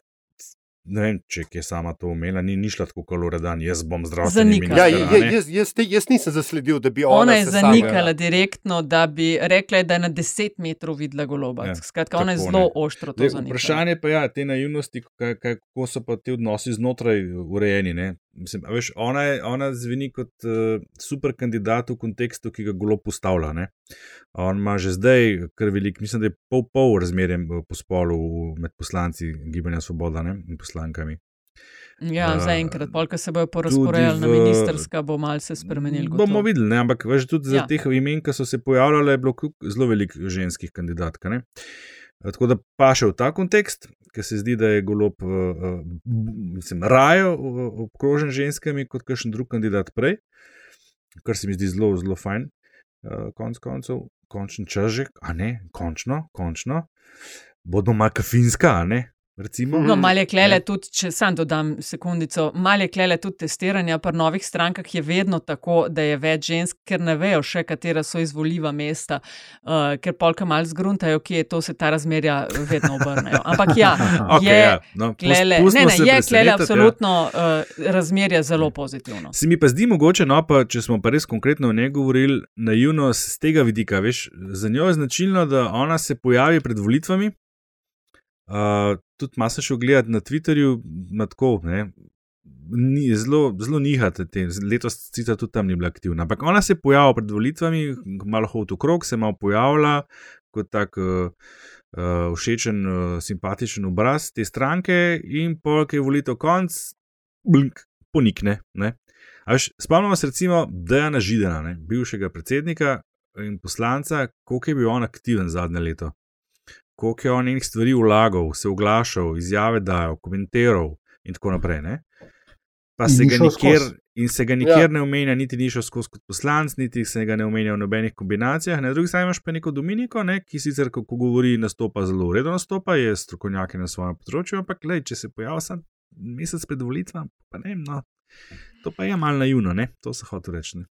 Ne vem, če je sama to umela, ni, ni šla tako kaloredan, jaz bom zdravstveni Zanikala. Ja, minister. a je, jaz, jaz, jaz nisem zasledil, da bi ona, Ona je se sama- zanikala direktno, da bi rekla, da je na 10 metrov videla goloba. Ja, Skratka, ona je tako, zelo ne. oštro to zanikala. vprašanje pa je, ja, te naivnosti, kako so pa te odnosi znotraj urejeni. Ne? Mislim, veš, ona, je, ona zveni kot uh, super kandidat v kontekstu, ki ga golo postavlja. Ne? On ima že zdaj kar velik, mislim, da je pol-pol razmerjem eh, po spolu med poslanci Gibanja Svoboda ne? in poslankami. Ja, Uh, zaenkrat, polka se bojo porazporejali na v- ministerska, bo malce spremenili. Bomo gotovo. videli, ne? ampak veš, tudi za Ja. ja. teh imen, ki so se pojavljale, je bilo zelo veliko ženskih kandidatk. ne. Eh, Tako da pa še v ta kontekst, ker se zdi, da je golob, uh, mislim, raje obkrožen ženskami kot kakšen drug kandidat prej, kar se mi zdi zelo, zelo fajn. Uh, konc koncev, končen čažek, a ne, končno, končno. Bodo malo kafinska, a ne, recimo. No, malo je klele Ne. tudi, če sam dodam sekundico, malo je klele tudi testiranja. Pri novih strankah je vedno tako, da je več žensk, ker ne vejo še, katera so izvoljiva mesta, uh, ker polka malo zgruntajo, kje je to, se ta razmerja vedno obrnejo. Ampak ja, Okej, je ja, no, pust- klele, pustimo ne, ne, se je klele ja. absolutno uh, razmerje zelo pozitivno. Se mi pa zdi mogoče, no, pa če smo pa res konkretno o njej govorili, naivno z tega vidika, veš, za njo je značilno, da ona se pojavi pred volitvami. Uh, tudi malo sem šel gledati na Twitterju, na tako, ne. Ni, zelo, zelo nihate, te, letos sicer tudi tam ni bila aktivna. Ampak ona se je pojavila pred volitvami, malo hod okrog, se je malo pojavila kot tak uh, uh, všečen, uh, simpatičen obraz te stranke, in polk je volitev konc, blink, ponikne. Ne. A Veš, spomnimo se recimo Dejana Židana, ne, bivšega predsednika in poslanca, koliko je bil on aktiven zadnje leto, koliko je on enih stvari vlagal, se oglašal, izjave dajal, komentiral in tako naprej. Ne. Pa In se ga nikjer, in se ga nikjer Ja. ne omenja, niti ni šel skozi kot poslanc, niti se ga ne omenja v nobenih kombinacijah. Na drugi strani imaš pa neko Dominiko, ne, ki sicer, ko, govori, nastopa zelo uredno, nastopa, je strokovnjak na svojem področju, ampak lej, če se pojavi sam mesec pred volitvami, pa ne vem, no, to pa je malo naivno, ne, to se hoče reči. Ne.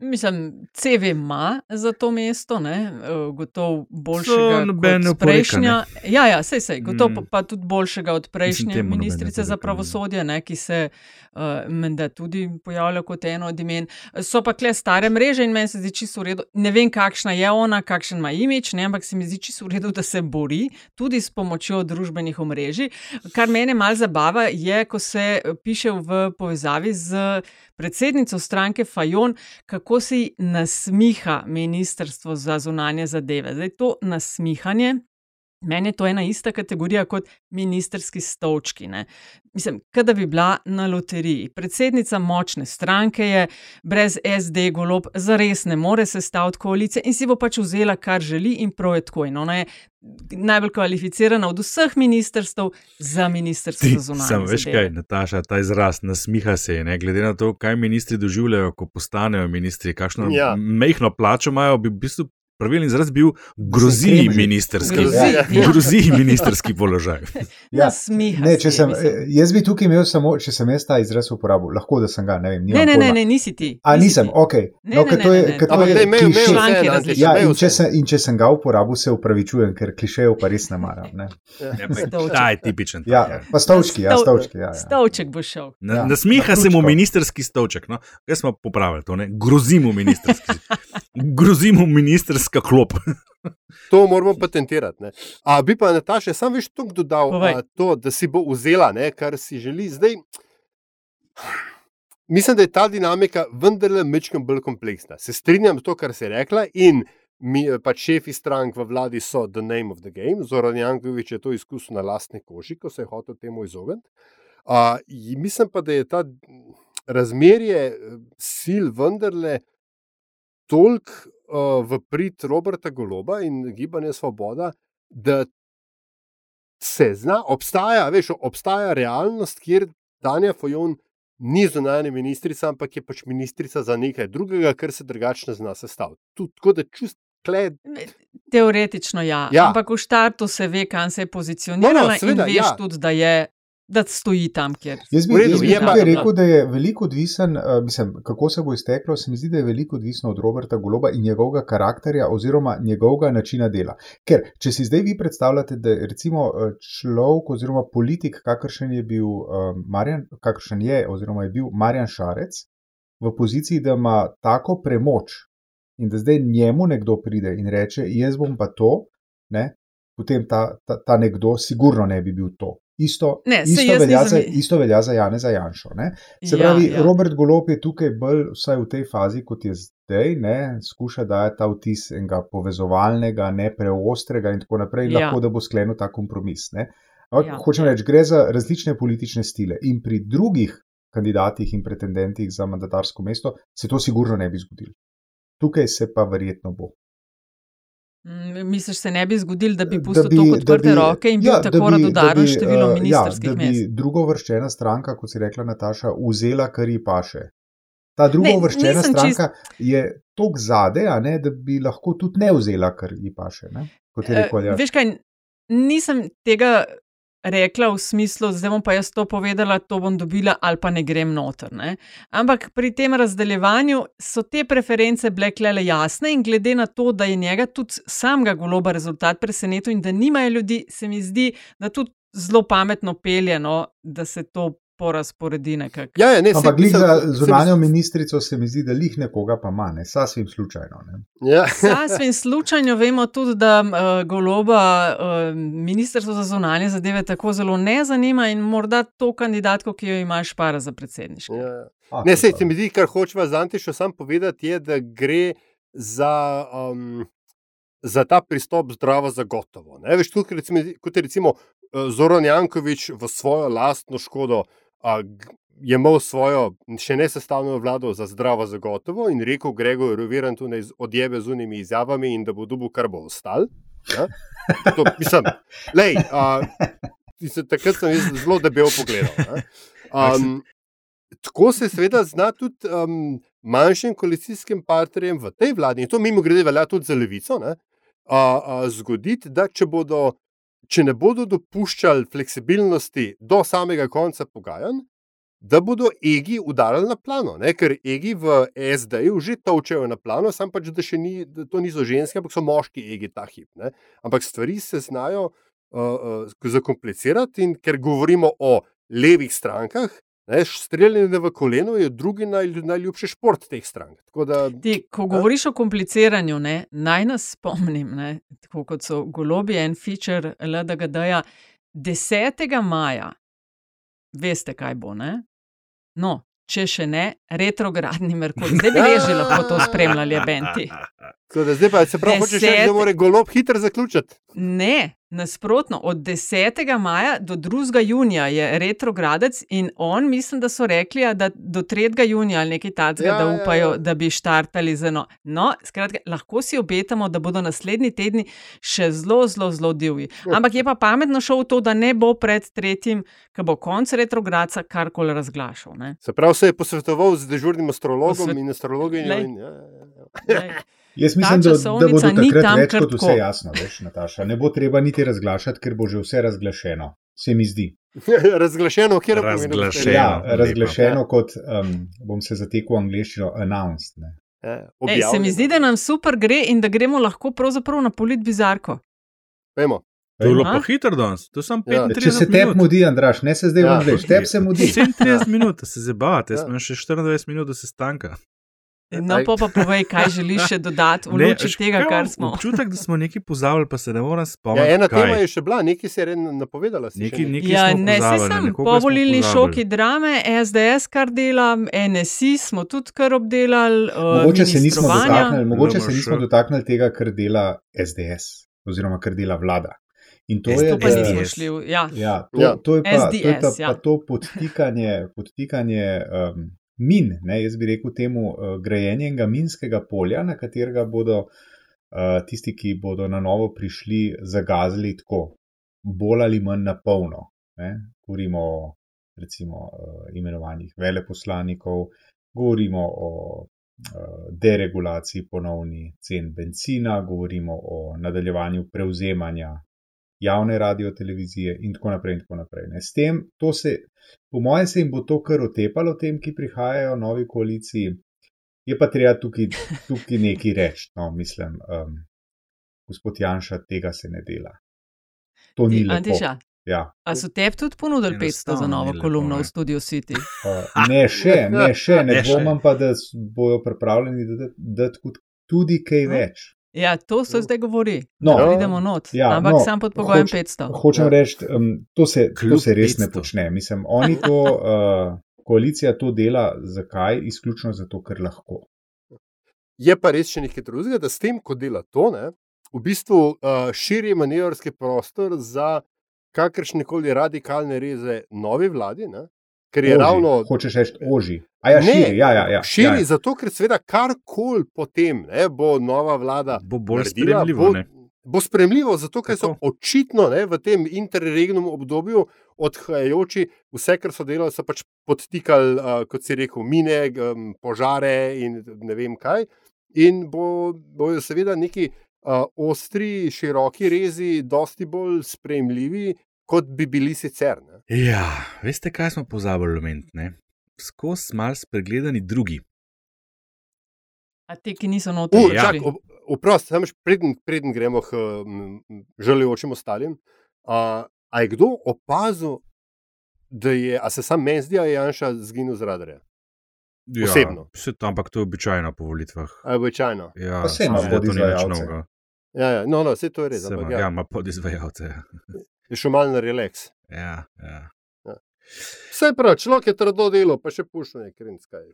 Mislim, CV ima za to mesto, ne, eh, gotovo To boljšega ne od prejšnja. Ja, ja, sej, sej, gotovo pa, Mm. pa tudi boljšega od prejšnje ne ministrice za pravosodje, ne, ki se uh, menda tudi pojavlja kot eno od imen. So pa kle stare mreže in meni se zdi čisto v redu. Ne vem, kakšna je ona, kakšen ima imič, ne, ampak se mi zdi čisto v redu, da se bori tudi s pomočjo družbenih omrežij. Kar mene malo zabava, je, ko se eh, piše v povezavi z predsednico stranke Fajon, kako si nasmiha Ministrstvo za zunanje zadeve. Zdaj, to nasmihanje. Meni je to ena ista kategorija kot ministerski stolčki. Ne. Mislim, da bi bila na loteriji. Predsednica močne stranke je, brez SD golob, zares ne more sestaviti koalicije in si bo pač vzela, kar želi, in prav je tako. In ona je najbolj kvalificirana od vseh ministrstv za ministrstvo za zunanje Sam veš zadeve. kaj, Nataša, ta izraz nasmiha se je, ne? glede na to, kaj ministri doživljajo, ko postanejo ministri, kakšno ja. mehko plačo imajo, bi v bistvu pravilni izraz bil grozi ministerski, Grozi, Ja. ja. grozi ministerski položaj. Ja, Nasmiha Ne, če sem, eh, jaz bi tukaj imel samo, če sem jaz ta izraz uporabil, lahko da sem ga, ne vem. Ne, ne, ne, ne, nisi ti. A nisem, ti. ok. Ne, No, ne, ker ne, to je, ne, ne. ker to je kliše. imej Članki vseeno, različni. Ja, in če, sem, in če sem ga uporabil, se upravičujem, ker klišejev pa res ne maram. Ne? Ja. Ta je tipičen. Ja, tak, pa stolčki, ja, stolčki. Ja, ja. Stolček bo šel. Na, Ja, nasmiha na se mu ministerski stolček. No? Kaj smo popravili to? Ne? Grozimo ministerski. Grozimo ministerska klop. To moramo patentirati. Ne. A bi pa Nataša, sam veš to dodal, a, to, da si bo vzela, ne, kar si želi. Zdaj, mislim, da je ta dinamika vendarle mečkim bolj kompleksna. Se strinjam s to, kar si rekla. In mi, pač šefi strank v vladi so the name of the game. Zoran Jankovič je to izkusil na lastni koži, ko se je hotel temu izogniti. A, ji- mislim pa, da je ta razmerje eh, sil vendarle toliko uh, v prid Roberta Goloba in gibanja Svoboda, da se zna, obstaja, veš, obstaja realnost, kjer Tanja Fajon ni zunanja ministrica, ampak je pač ministrica za nekaj drugega, kar se drugače ne zna sestaviti. Tu- Tako da čust. Kled, Teoretično ja, Ja. ampak v štartu se ve, kam se je pozicionirala No, no, seveda, in veš ja. tudi, da, je, da stoji tam, kjer Jaz bi, redu, jaz bi je pa- tukaj rekel, da je veliko odvisen, uh, mislim, kako se bo izteklo. Se mi zdi, da je veliko odvisno od Roberta Goloba in njegovega karakterja oziroma njegovega načina dela. Ker, če si zdaj vi predstavljate, da je recimo eh, človek oziroma politik, kakršen je bil um, Marjan, kakršen je oziroma je bil Marjan Šarec, v poziciji, da ima tako premoč in da zdaj njemu nekdo pride in reče, jaz bom pa to, ne, potem ta, ta, ta nekdo sigurno ne bi bil to. Isto, Ne, isto, velja za, isto velja za Janeza Janšo. Ne? Se Ja, pravi, ja. Robert Golop je tukaj bolj, vsaj v tej fazi, kot je zdaj, ne, skuša dajati ta vtis enega povezovalnega, ne preostrega in tako naprej, Ja. lahko da bo sklenil ta kompromis. Ne? Ampak Ja. hočem reči, gre za različne politične stile in pri drugih kandidatih in pretendentih za mandatarsko mesto se to sigurno ne bi zgodilo. Tukaj se pa verjetno bo. Mm, Misliš, se ne bi zgodil, da bi pustil tako odprte bi- roke in bil ja, tako radodaren število eh, ministrskih ja, da mest? bi druga uvrščena stranka, kot si rekla Nataša, vzela, kar ji paše. Ta druga Ne, uvrščena nisem stranka je tako zade, a ne, da bi lahko tudi ne vzela, kar ji paše. Ne? Kot je Eh, rekel Aljaž. Veš kaj, nisem tega rekla v smislu, zdaj bom pa jaz to povedala, to bom dobila ali pa ne grem noter. Ne? Ampak pri tem razdeljevanju so te preference bile klele jasne in glede na to, da je njega tudi samega goloba rezultat presenetil in da nimajo ljudi, se mi zdi, da tudi zelo pametno peljeno, da se to porazporedi nekako. Ja, ja, ne, Ampak glih mislim, za se mi- zunanjo ministrico se mi zdi, da lih nekoga pa ima, ne sasvim slučajno. Ne? Ja. Sasvim slučajno vemo tudi, da uh, goloba uh, ministrstvo za zunanje zadeve tako zelo ne zanima in morda to kandidatko, ki jo imaš, para za predsedniško. Ja. A, Ne, pa- se mi zdi, kar hočeva z Antišo sam povedati, je, da gre za, um, za ta pristop zdravo za gotovo. Ne? Veš, tukaj recimo, kot je recimo eh, Zoran Jankovič v svojo lastno škodo a, je imel svojo še ne sestavljeno vlado za zdravo za gotovo in rekel Gregor Virantu z- odjebe z unimi izjavami in da bo dubu, kar bo ostal. Ja? To, mislim, lej, a, mislim, takrat sem zelo debel pogledal. Um, tako se seveda zna tudi um, manjšim koalicijskim partnerjem v tej vladi, in to mimo grede velja tudi za levico, ne, a, a, zgoditi, da če, bodo, če ne bodo dopuščali fleksibilnosti do samega konca pogajanj, da bodo egi udarili na plano, ne? ker egi v SD-ju že točejo na plano, sam pač, da ni, da to niso ženske, ampak so moški egi ta hip. Ne? Ampak stvari se znajo uh, uh, zakomplicirati in ker govorimo o levih strankah, ne, streljanje v koleno je drugi naj, najljubši šport teh strank. Tako Da, Ti, ko govoriš o kompliciranju, ne, naj nas spomnim, ne, tako kot so golobi en feature LDGD-ja, 10. maja, veste, kaj bo. Ne? No, če še ne, retrogradni Merkur. Zdaj bi že lahko to spremljali, Benti. Tako da zdaj pa se pravi, hočeš reči, da Deset- mora golob hitro zaključiti. Ne, nasprotno, od 10. maja do 2. junija je retrogradec in on, mislim, da so rekli, da do 3. junija ali nekaj takega, Ja, ja, da ja, upajo, ja. da bi štartali z eno. No, skratka, lahko si obetamo, da bodo naslednji tedni še zelo, zelo, zelo divji. Ampak je pa pametno šel v to, da ne bo pred tretjim, ko bo konc retrogradca karkoli razglašal. Ne? Se pravi, se je posvetoval z dežurnim astrologom Posvet- in astrologinjo. Glej. In, ja, ja, ja. Jaz mislim, da, da bo do takrat več kar kot vse jasno, veš, Nataša. Ne bo treba niti razglašati, ker bo že vse razglašeno. Se mi zdi. Razglašeno, kjer Razglašeno. Ja, razglašeno kot, um, bom se zatekel v angliščino, announced. Ne. Ej, se mi zdi, da nam super gre in da gremo lahko pravzaprav na polit bizarko. Vemo. To je bilo pa hitro danes, to je samo Ja. 35 Če se minut. tep mudi, Andraš, ne se zdaj Ja. odveš, tep se mudi. 37 minut, se zabavate, jaz Ja. imam še 24 minut do sestanka. No, pa, pa povej, kaj želiš še dodati v luči veš, tega, kar smo. Občutek, da smo nekaj pozabili, pa se ne morem Ja, spomniti. ena kaj. tema je še bila, nekaj se je napovedala. Nekaj, nekaj. Ja, smo ne, se sem nekoga po smo volilni pozabili. šoki drame, SDS kar dela, NSI smo tudi kar obdelali. Uh, Mogoče se nismo dotaknili, mogoče se LMŠ. nismo dotaknili tega, kar dela SDS oziroma kar dela vlada. In to SDS. je, To nismo šli. Ja. Ja, to, Ja. to je pa, to, je pa, SDS, ja. pa to podtikanje, podtikanje um, min, ne, jaz bi rekel temu uh, grajenje enega minskega polja, na katerega bodo uh, tisti, ki bodo na novo prišli, zagazili tako, bolj ali manj na polno. Govorimo o recimo uh, imenovanjih veleposlanikov, govorimo o uh, deregulaciji ponovni cen benzina, govorimo o nadaljevanju prevzemanja javne radio televizije in tako naprej. In tako naprej ne. S tem, to se, po mojem, se jim bo to kar otepalo, tem, ki prihajajo v novi koaliciji. Je pa treba tukaj, tukaj nekaj reči. No, mislim, um, gospod Janša, tega se ne dela. To ni Ti, lepo. Antiša, Ja. a so tebi tudi ponudili 500 za novo ni lepo, kolumno ne. v Studio City? Uh, ne še, ne še, ne Ne dvomim pa, da bojo pripravljeni dati- dati tudi- tudi kaj No. več. Ja, to se zdaj govori. No. da pridemo not. Ja, Ampak no, sam pod pogojem hoč- 500. Hočem reči, um, to, se, to Kljub se res ne 500. počne. Mislim, oni to, uh, koalicija to dela, zakaj? Izključno zato, ker lahko. Je pa res še nekaj drugega, da s tem, ko dela to, ne, v bistvu uh, širi manevrski prostor za kakršne koli radikalne reze novi vladi, ne, ker je Oži, ravno. Hočeš reči, oži. A ja, Ne, širi, ja, ja, ja. širi ja, ja. zato, ker seveda karkoli potem ne, bo nova vlada Bo bolj naredila, sprejemljivo. bo, ne. bo spremljivo, zato ker so Tako. očitno ne, v tem interregnum obdobju odhajajoči, vse, kar so delali, so pač podtikali, uh, kot si rekel, mine, um, požare in ne vem kaj. In bo, bojo seveda neki uh, ostri, široki rezi, dosti bolj sprejemljivi, kot bi bili sicer. Ne. Ja, veste, kaj smo pozabili omeniti? Skozi mal spregledani drugi. A ti, ki niso notri. Uh, Ja. čak, ob- Oprosti, samo še preden, preden gremo k um, žalujočim ostalim. Uh, a je kdo opazil, da je, a se sam meni zdi, da je Janša zginil z radarja? Ja, Osebno. Vse to, ampak to je običajno po volitvah. A je običajno. Ja, ima samo da to ni več novega. Ja, ja, no, no, vse to je res. Ampak, Ja, ja, ima podizvajalce. ja. je šel malo na relaks. Ja, ja. Vse prav, človek je trdo delo, pa še pušil nekaj krinskaj.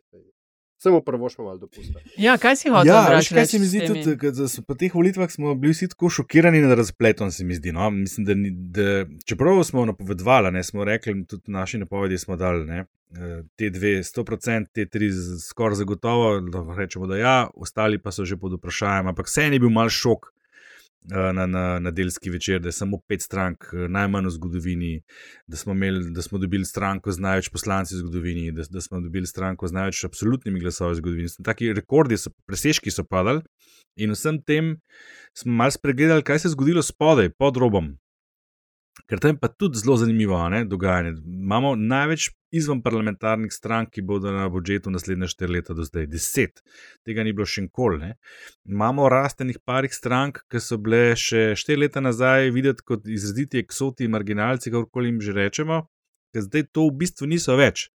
Samo prvo še malo dopusta. Ja, kaj si hotel Ja, veš, kaj reči se mi zdi, tudi, da so po teh volitvah smo bili vsi tako šokirani nad razpletom, se mi zdi. No? Mislim, da, ni- da, čeprav smo napovedovali, ne, smo rekli, tudi naši napovedi smo dali, ne, eh, te dve, 100%, te tri skoraj zagotovo, lahko rečemo, da ja, ostali pa so že pod vprašanjem, ampak vse je bil mal šok. Eh, Na, na, na delski večer, da je samo pet strank, eh, najmanj v zgodovini, da smo, imeli, da smo dobili stranko z največ poslanci v zgodovini, da, da smo dobili stranko z največ absolutnimi glasovi v zgodovini. Taki rekordi, so, presežki so padali in vsem tem smo malo spregledali, kaj se je zgodilo spodaj, pod robom. Ker tam je pa tudi zelo zanimivo ne, dogajanje. Imamo največ izven parlamentarnih strank, ki bodo na budžetu naslednje štiri leta do zdaj, deset, tega ni bilo še nikoli. Imamo rastenih parih strank, ki so bile še štiri leta nazaj videti kot izraziti eksoti, marginalci, kako jim že rečemo, ker zdaj to v bistvu niso več,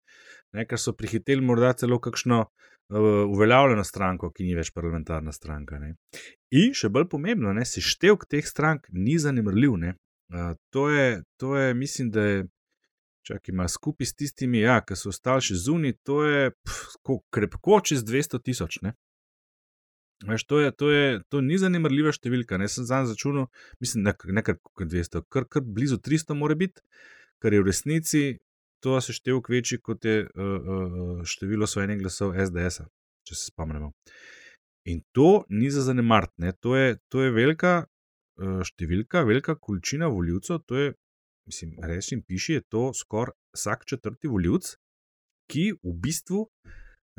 ne, ker so prihiteli morda celo kakšno uh, uveljavljeno stranko, ki ni več parlamentarna stranka. Ne. In še bolj pomembno, ne, seštevek teh strank ni zanemrljiv. Ne. Uh, to, je, to je, mislim, da je. Čakaj, ima skupaj s tistimi, ja, ki so ostali še zunaj, to je pf, ko- krepko čez 200 tisoč. ne. Veš, to, je, to, je, to ni zanemrljiva številka. Ne sem zanj začunil, mislim, ne, ne kar kot 200, kar, kar blizu 300 mora biti, kar je v resnici to seštevek večji kot je uh, uh, število osvojenih glasov SDS, če se spomnimo. In to ni za zanemariti, ne. to je, to je velika številka, velika količina voljivcev. To je, mislim, rečem, piši, je to skoraj vsak četrti voljivc, ki v bistvu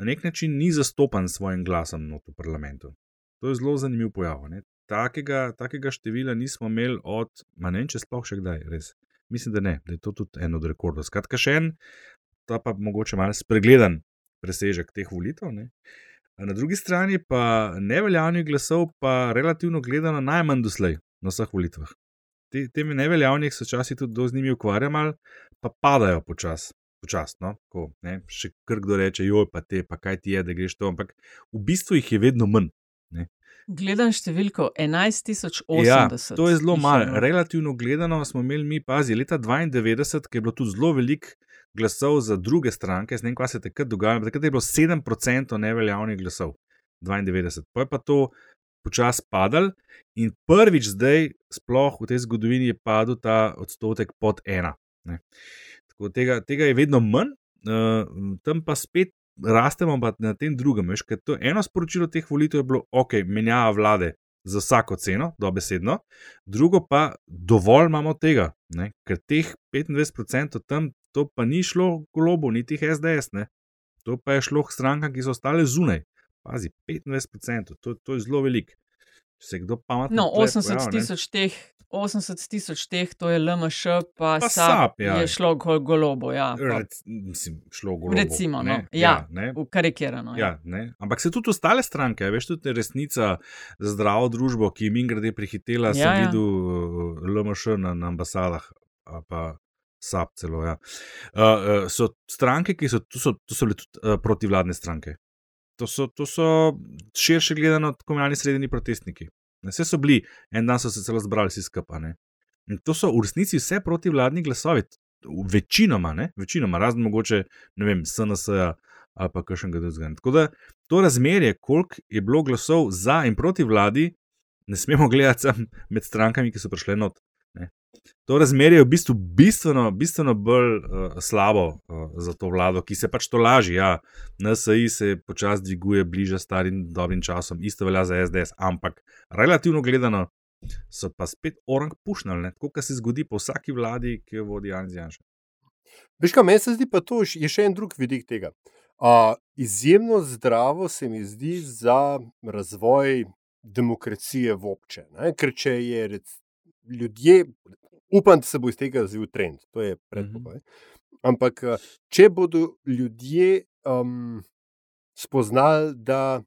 na nek način ni zastopan s svojim glasom v parlamentu. To je zelo zanimiv pojav. Ne. Takega, takega števila nismo imeli od, ne vem, če sploh še kdaj, res. Mislim, da ne, da je to tudi en od rekordov. Skratka, še en, ta pa mogoče malo spregledan presežek teh volitev. Ne. Na drugi strani pa neveljavnih glasov, pa relativno gledano najmanj doslej na vseh volitvah. Te, temi neveljavnih se včasih tudi do z njimi ukvarjamo, pa padajo počasi. Počasno, ko ne, še kar kdo reče, joj, pa te, pa kaj ti je, da greš to, ampak v bistvu jih je vedno manj. Gledam številko 11.080. Ja, to je zelo malo. no. Relativno gledano smo imeli mi, pazi, leta 92, ki je bilo tudi zelo veliko glasov za druge stranke, ne vem, kaj se je takrat dogajalo, takrat je bilo 7% neveljavnih glasov, 92. Pa je pa to počasi padal in prvič zdaj, sploh v tej zgodovini, je padel ta odstotek pod ena. Ne. Tako tega, tega je vedno manj, uh, tam pa spet rastemo pa na tem drugem. Veš, to eno sporočilo teh volitev je bilo, ok, menjava vlade za vsako ceno, dobesedno, drugo pa dovolj imamo tega, ne? ker teh 25% tam, to pa ni šlo globo, niti SDS, ne? to pa je šlo k strankam, ki so ostale zunaj. Pazi, 25%, to, to je zelo veliko. Če se kdo pametno. No, tule 80 pojavi, ne. tisoč teh. 80 tisoč teh, to je LMŠ, pa, Pa SAP, ja. je šlo gol golobo. Ja, pa, Rec, mislim, šlo golo. recimo, no, ja, ne, v karikirano. Ja, ne. Ampak se tudi ostale stranke, veš, tudi resnica za zdravo družbo, ki min grede prihitela, ja, Ja, sem ja. videl uh, LMŠ na, na ambasadah, pa SAP celo. Ja. Uh, so stranke, ki so, to so, to so bile tudi uh, protivladne stranke. To so, to so širše gledano tako imenovani srednji protestniki. Vse so bili, en dan so se celo zbrali vsi skupaj. ne. To so v resnici vse protivladni glasovi, večinoma, ne? večinoma, razen mogoče, ne vem, SNS ali pa kakšnega drugega. Tako da to razmerje, koliko je bilo glasov za in proti vladi, ne smemo gledati med strankami, ki so prišle not. To razmerje je v bistvu bistveno, bistveno bolj uh, slabo uh, za to vlado, ki se pač to laži. Ja, NSI se počasi dviguje bliže starim dobrim časom, isto velja za SDS, ampak relativno gledano so pa spet orang pušnali, tako kot se zgodi po vsaki vladi, ki jo vodi Janez Janša. Veš, kaj meni se zdi, pa to je še en drug vidik tega. Uh, izjemno zdravo se mi zdi za razvoj demokracije v obče. Ne? Ker če je rec, ljudje, upam, da se bo iz tega razvil trend, to je predpogoj. Ampak, eh, če bodo ljudje um, spoznali, da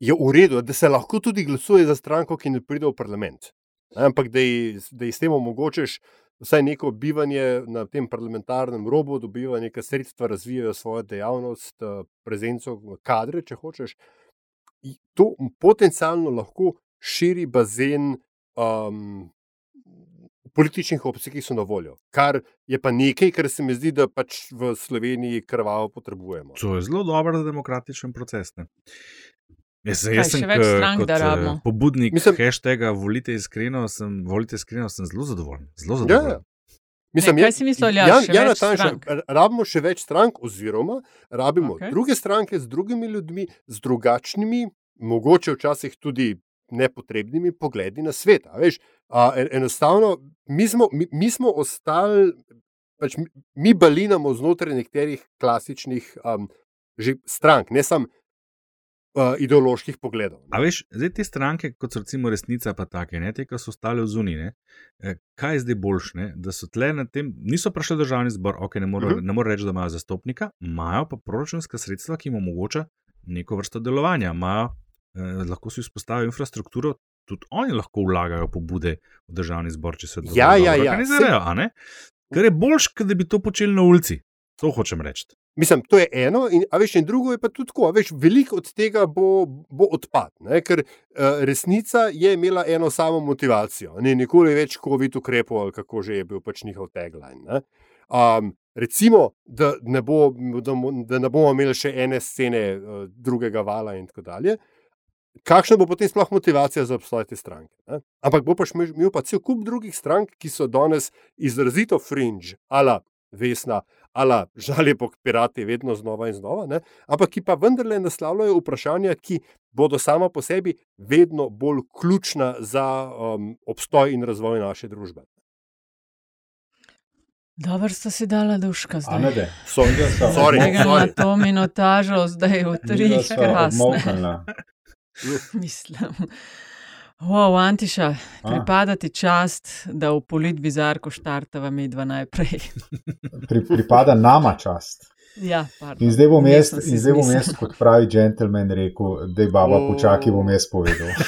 je v redu, da se lahko tudi glasuje za stranko, ki ne pride v parlament, ampak da ji da ji s tem omogočiš vsaj neko bivanje na tem parlamentarnem robu, dobivajo neka sredstva, razvijajo svojo dejavnost, eh, prezenco, kadre, če hočeš. To potencialno lahko širi bazen um, političnih opcij, ki so na voljo. Kar je pa nekaj, kar se mi zdi, da pač v Sloveniji krvavo potrebujemo. To je zelo dober demokratičen proces. Ne? Jaz, Kaj, jaz sem več strank, kot da eh, rabimo? pobudnik Mislim- hashtaga volite iskreno, sem, volite iskreno, sem zelo zadovoljen. Zelo Ja, zadovoljen. ja. Mislim, Ne, kaj je- si mislil, več Tanjša, strank? r- Rabimo še več strank, oziroma rabimo okay. druge stranke z drugimi ljudmi, z drugačnimi, mogoče včasih tudi nepotrebnimi pogledi na svet. a Veš, en, enostavno, mi smo, mi, mi smo ostali, pač mi, mi balinamo znotraj nekaterih klasičnih um, strank, ne samo uh, ideoloških pogledov. A veš, zdaj te stranke, kot so recimo resnica, pa take, ne, te, ki so ostale v zunini, kaj je zdaj boljše, ne, da so tle na tem, niso prišli v državni zbor, ok, ne morejo Mhm. uh -huh. more reči, da imajo zastopnika, imajo pa proračunska sredstva, ki jim omogoča neko vrsto delovanja, imajo, eh, lahko si vzpostavijo infrastrukturo, tudi oni lahko vlagajo pobude v državni zbor, če se Ja, ja, ja, a ne? Kar je boljš, kot da bi to počeli na ulici. To hočem reči. Mislim, to je eno, in, a veš, in drugo je pa tudi tako. Veš, veliko od tega bo, bo odpad, ne? ker uh, resnica je imela eno samo motivacijo, ni nikoli več COVID ukrepov ali kako že je bil pač njihov tagline. Ne? Um, recimo, da ne, bo, da, da ne bomo imeli še ene scene uh, drugega vala in tako dalje. Kakšna bo potem sploh motivacija za obstoj te stranke? Ne? Ampak bo pač imel imel pa cel kup drugih strank, ki so danes izrazito fringe, ala Vesna, ala žalje po pirati, vedno znova in znova, ne? ampak ki pa vendarle naslavljajo vprašanja, ki bodo sama po sebi vedno bolj ključna za um, obstoj in razvoj naše družbe. Dobro sta si dala duška zdaj. A ne, da. So, sorry, Tega na sorry. to minutažo, zdaj v tri Midva sva krasne. obmolknila. Mislim. Wow, Antiša, A. pripada ti čast, da v polit bizarko štartava midva najprej. Pri, pripada nama čast. Ja, pardon. In zdaj bom jaz, zdaj bom jaz kot pravi džentelmen rekel, da je baba O. počakaj, bom jaz povedal.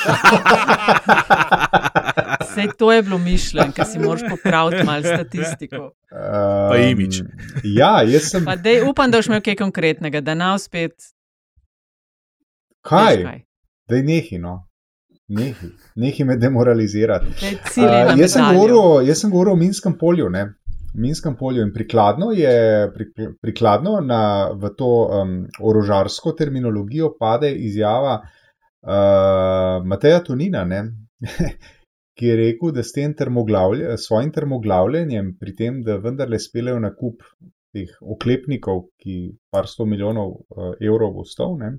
Sej to je bilo mišljeno, ker si moraš popraviti malo statistiko. Pa Um, imič. Ja, jaz sem. Pa dej, upam, da boš imel kaj konkretnega, da na spet. Kaj? kaj. Da je nehi, no. Nehi, nehi me demoralizirati. Daj Uh, jaz, sem govoril, jaz sem govoril o Minskem polju. Ne? Minskem polju in prikladno je prik- prikladno na, v to um, orožarsko terminologijo pade izjava uh, Mateja Tonina, ne? ki je rekel, da s tem termoglavlje, svojim termoglavljenjem, pri tem, da vendarle speljejo na kup teh oklepnikov, ki par sto milijonov uh, evrov bo stal, ne?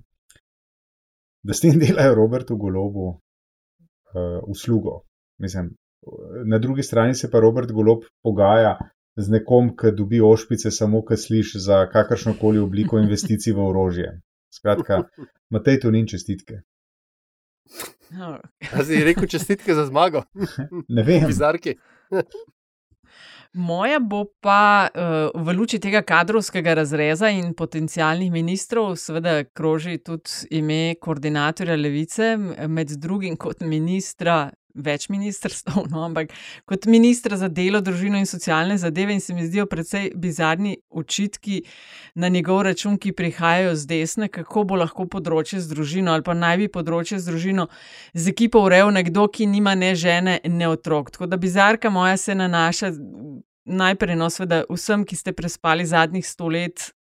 Da s tem delajo Robertu Golobu uh, uslugo. Mislim, na drugi strani se pa Robert Golob pogaja z nekom, ki dobi ošpice, samo ki sliši za kakršno koli obliko investicij v orožje. Skratka, Matej to ni čestitke. A si rekel čestitke za zmago, Ne vem. bizarki. Moja bo pa uh, v luči tega kadrovskega razreza in potencijalnih ministrov, seveda, kroži tudi ime koordinatorja levice, med drugim kot ministra več ministrstv, no, ampak kot ministra za delo, družino in socialne zadeve, in se mi zdijo precej bizarni očitki na njegov račun, ki prihajajo z desne, kako bo lahko področje z družino ali pa naj bi področje z družino z ekipo urejal nekdo, ki nima ne žene, ne otrok. Tako da bizarka moja se nanaša najprej, no, seveda, vsem, ki ste prespali zadnjih sto let,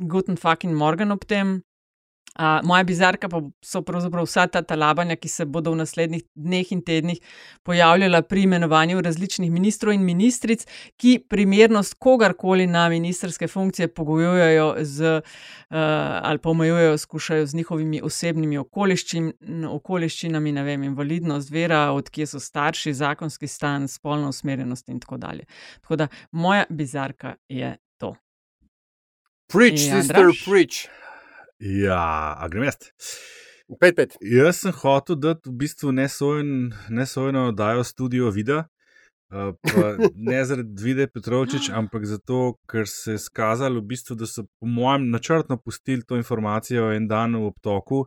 Guten fucking Morgan ob tem. Uh, moja bizarka pa so pravzaprav vsa ta talabanja, ki se bodo v naslednjih dneh in tednih pojavljala pri imenovanju različnih ministrov in ministric, ki primernost kogarkoli na ministerske funkcije pogojujejo z, uh, ali pa omejujejo, skušajo z njihovimi osebnimi okoliščin, okoliščinami, ne vem, invalidnost, vera, odkje so starši, zakonski stan, spolna usmerjenost in tako dalje. Tako da moja bizarka je to. Preach, sister, preach. Ja, a grem jaz. Pet, pet. Jaz sem hotel dati v bistvu nesojen, nesojeno oddajo studio Vida. Uh, ne zaradi Vide Petrovčič, ampak zato, ker se je skazalo, v bistvu, da so po mojem načrtno pustili to informacijo en dan v obtoku,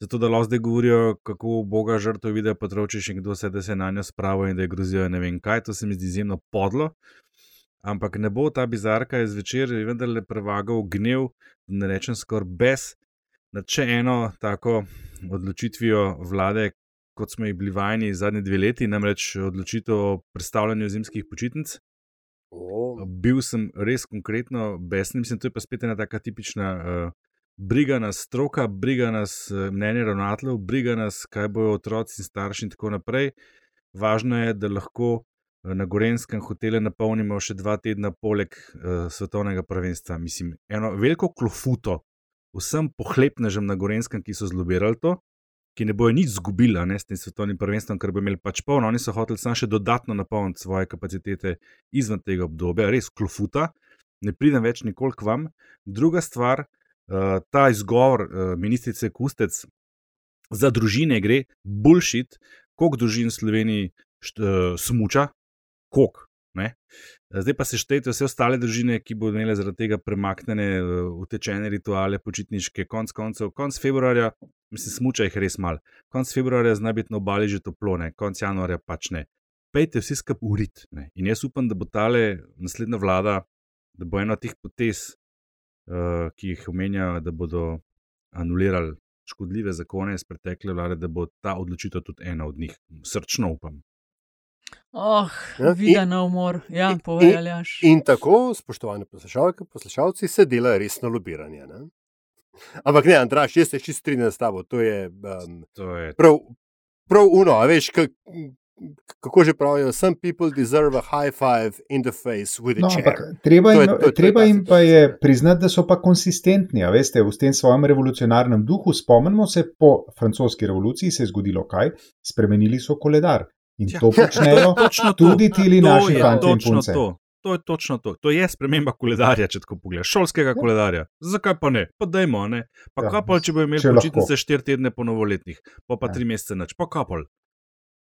zato da lahko zdaj govorijo, kako Boga žrtev Vide Petrovčič in kdo se, da se je na njo spravil in da je grozijo ne vem kaj. To se mi zdi izjemno podlo. Ampak ne bo ta bizarka iz večer, vendarle prevagal gnev, da ne rečem skoraj bes, nad še eno tako odločitvijo vlade, kot smo jih bili vajeni zadnji dve leti, namreč odločitev o predstavljanju zimskih počitnic. Oh. Bil sem res konkretno besen, mislim, to je pa spet ena taka tipična uh, briga nas stroka, briga nas uh, mnenje ravnateljev, briga nas, kaj bojo otroci in starši in tako naprej. Važno je, da lahko na Gorenskem hotelu napolnimo še dva tedna poleg uh, svetovnega prvenstva. Mislim, eno veliko klofuto vsem pohlepnežem na Gorenskem, ki so zlobirali to, ki ne bojo nič izgubili ne, s tem svetovnim prvenstvom, ker bo imeli pač polno. Oni so hoteli samo še dodatno napolniti svoje kapacitete izven tega obdobja, res klofuta, ne pridem več nikoli k vam. Druga stvar, uh, ta izgovor uh, ministrice Kustec, za družine gre bullshit, koliko družin v Sloveniji št, uh, smuča, koliko. Ne? Zdaj pa se štejte vse ostale družine, ki bodo imele zaradi tega premaknjene, uh, utečene rituale, počitniške, konc koncev, konc februarja, mislim, smuča jih res mal. Konc februarja zna biti na obali že toplone, konc januarja pač ne. Pejte vsi skupaj urit. Ne? In jaz upam, da bo tale naslednja vlada, da bo ena od teh potez, uh, ki jih omenjajo, da bodo anulirali škodljive zakone iz pretekle vlade, da bo ta odločitev tudi ena od njih. Srčno upam. Oh, Ja, vida in- na umor, ja, in- povej, Aljaš. In tako, spoštovane poslušalke, poslušalci, se dela resno lobiranje. Ne? Ampak ne, Andraš, jaz se čisto strinjam s tabo. To je um, To je prav, prav uno, a veš, kak, kako že pravijo, some people deserve a high five in the face with a No, chair. ampak treba To je- jim, to je- to je treba jim pa je priznati, da so pa konsistentni, a veste, v tem svojem revolucionarnem duhu. Spomnimo se, po francoski revoluciji se je zgodilo kaj? Spremenili so koledar. In Ja. to počnejo točno to. tudi ti To naši je fanti in točno punce. to. To je točno to. To je sprememba koledarja, če tako pogledaš, šolskega koledarja. Zakaj pa ne? Pa dajmo, ne. Pa Ja, ja, kapol, če bojo imeli če lahko. počitnice štiri tedne po novoletnih, pa pa Ja. tri mesece noč, pa kapol.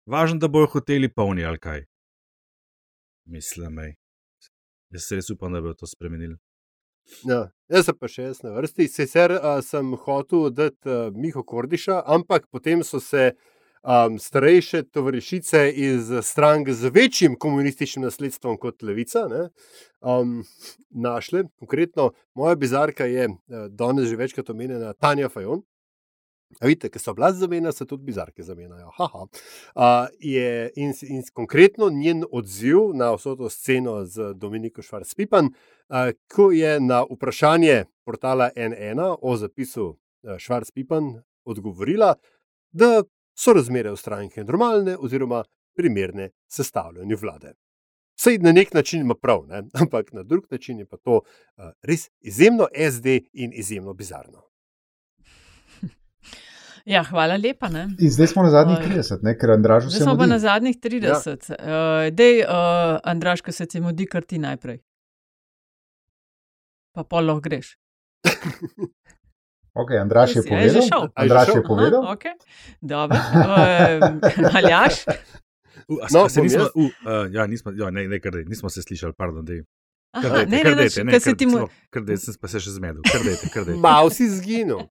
Važno, da bojo hoteli polni ali kaj. Mislim, ej. Jaz se res upam, da bodo to spremenili. Ja, jaz sem pa še jaz na vrsti. Sicer uh, sem hotel dati uh, Miho Kordiša, ampak potem so se um, starejše tovarišice iz strank z večjim komunističnim nasledstvom kot Levica ne, um, našle. Konkretno, moja bizarka je uh, danes že večkrat omenjena Tanja Fajon. A vidite, ker so oblasti zamenjajo, se tudi bizarke zamenjajo. Haha. Uh, je, in, in konkretno njen odziv na vso to sceno z Dominikom Švarc-Pipan, uh, ko je na vprašanje portala NN o zapisu uh, Švarc-Pipan odgovorila, da so razmere v stranki normalne oziroma primerne sestavljanju vlade. Sej na nek način ima prav, ne? ampak na drug način je pa to uh, res izjemno SD in izjemno bizarno. Ja, hvala lepa. Ne? In zdaj smo na zadnjih Oj. 30, ne? ker Andražu Zdaj se smo pa mudi. na zadnjih 30. Ja. Uh, dej, uh, Andraš, ko se ti mudi, kar ti najprej. Pa pol lahko greš. Ok, Andraš je a je že povedal. šel? Je Andraš je povedal. Aha, okay. Dobro. Uh, Aljaš, Uh, a, No, se nismo, jaz. uh, ja, nismo, ja, ne, ne, kar, daj, nismo se slišali, pardon. Dej. Aha, Kar dajte, ne, kar ne, dajte, ne, ne, ker se kar- ti mu- celo- Kar dajte, sem pa se še zmedel. Kar dajte, kar dajte. Mal si zginil.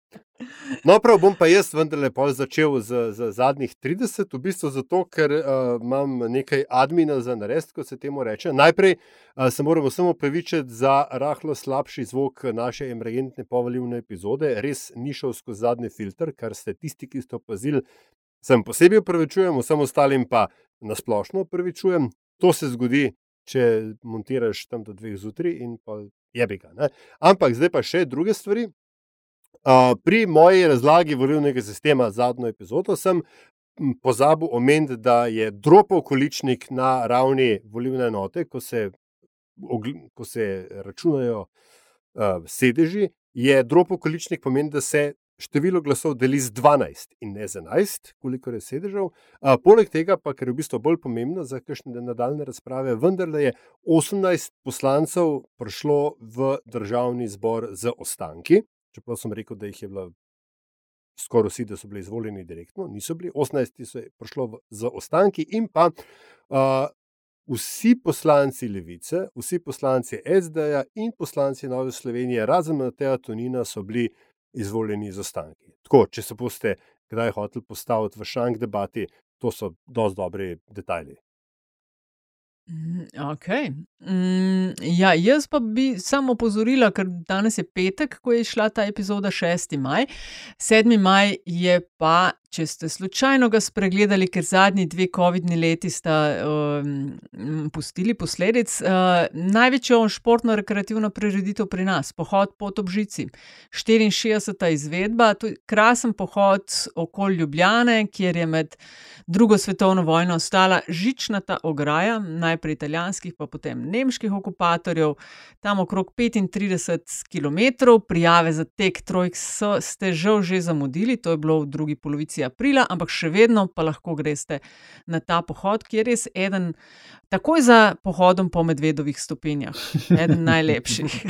No, prav bom pa jaz vendarle začel z, z zadnjih 30, v bistvu zato, ker uh, imam nekaj admina za narediti, kot se temu reče. Najprej uh, se moramo samo opravičiti za rahlo slabši zvok naše emergentne povoljivne epizode. Res ni šel skozi zadnji filter, kar ste tisti, ki ste opazili, sem posebej upravičujem, vsem ostalim pa nasplošno upravičujem. To se zgodi, če montiraš tam do dveh zjutraj in pa jebi ga. Ne? Ampak zdaj pa še druge stvari. Uh, pri moji razlagi volilnega sistema zadnjo epizodo sem pozabil omeniti, da je dropov količnik na ravni volilne enote, ko se, ko se računajo uh, sedeži, je dropov količnik pomeni, da se število glasov deli z 12 in ne z 11, koliko je sedežev. Uh, poleg tega, pa kar je v bistvu bolj pomembno za kakšne nadaljne razprave, vendarle je 18 poslancev prišlo v državni zbor z ostanki. Čeprav sem rekel, da jih je bilo skoraj vsi, da so bili izvoljeni direktno, niso bili, 18 so je prišlo v, z ostanki, in pa uh, vsi poslanci Levice, vsi poslanci SD-ja in poslanci Nove Slovenije, razen Mateja Tonina, so bili izvoljeni z ostanki. Tako, če se boste kdaj hoteli postaviti v šank debati, to so dosti dobri detajli. Mm, Okay. Mm, ja, jaz pa bi samo opozorila, ker danes je petek, ko je šla ta epizoda 6. maj. 7. maj je pa, če ste slučajno ga spregledali, ker zadnji dve COVID-ni leti sta um, pustili posledic, uh, največjo športno-rekreativno prireditev pri nas, pohod po Obžici. 64. izvedba, to je krasen pohod okoli Ljubljane, kjer je med drugo svetovno vojno ostala žičnata ograja, najprej italijanskih, pa potem nemških okupatorjev, tam okrog 35 km, prijave za tek trojk so, ste žal že zamudili, to je bilo v drugi polovici aprila, ampak še vedno pa lahko greste na ta pohod, ki je res eden, takoj za pohodom po medvedovih stopinjah, eden najlepših.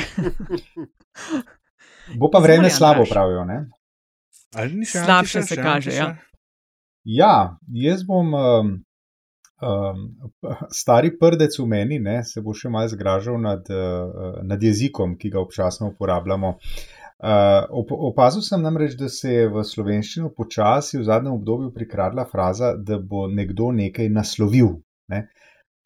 Bo pa vreme slabo, pravijo. Ne? Ali ni še Slabše se kaže, ja. Ja, jaz bom. Um, um, stari prdec v meni ne, se bo še malce zgražal nad, uh, nad jezikom, ki ga občasno uporabljamo. Uh, op opazil sem namreč, da se je v slovenščino počasi v zadnjem obdobju prikradla fraza, da bo nekdo nekaj naslovil. Ne,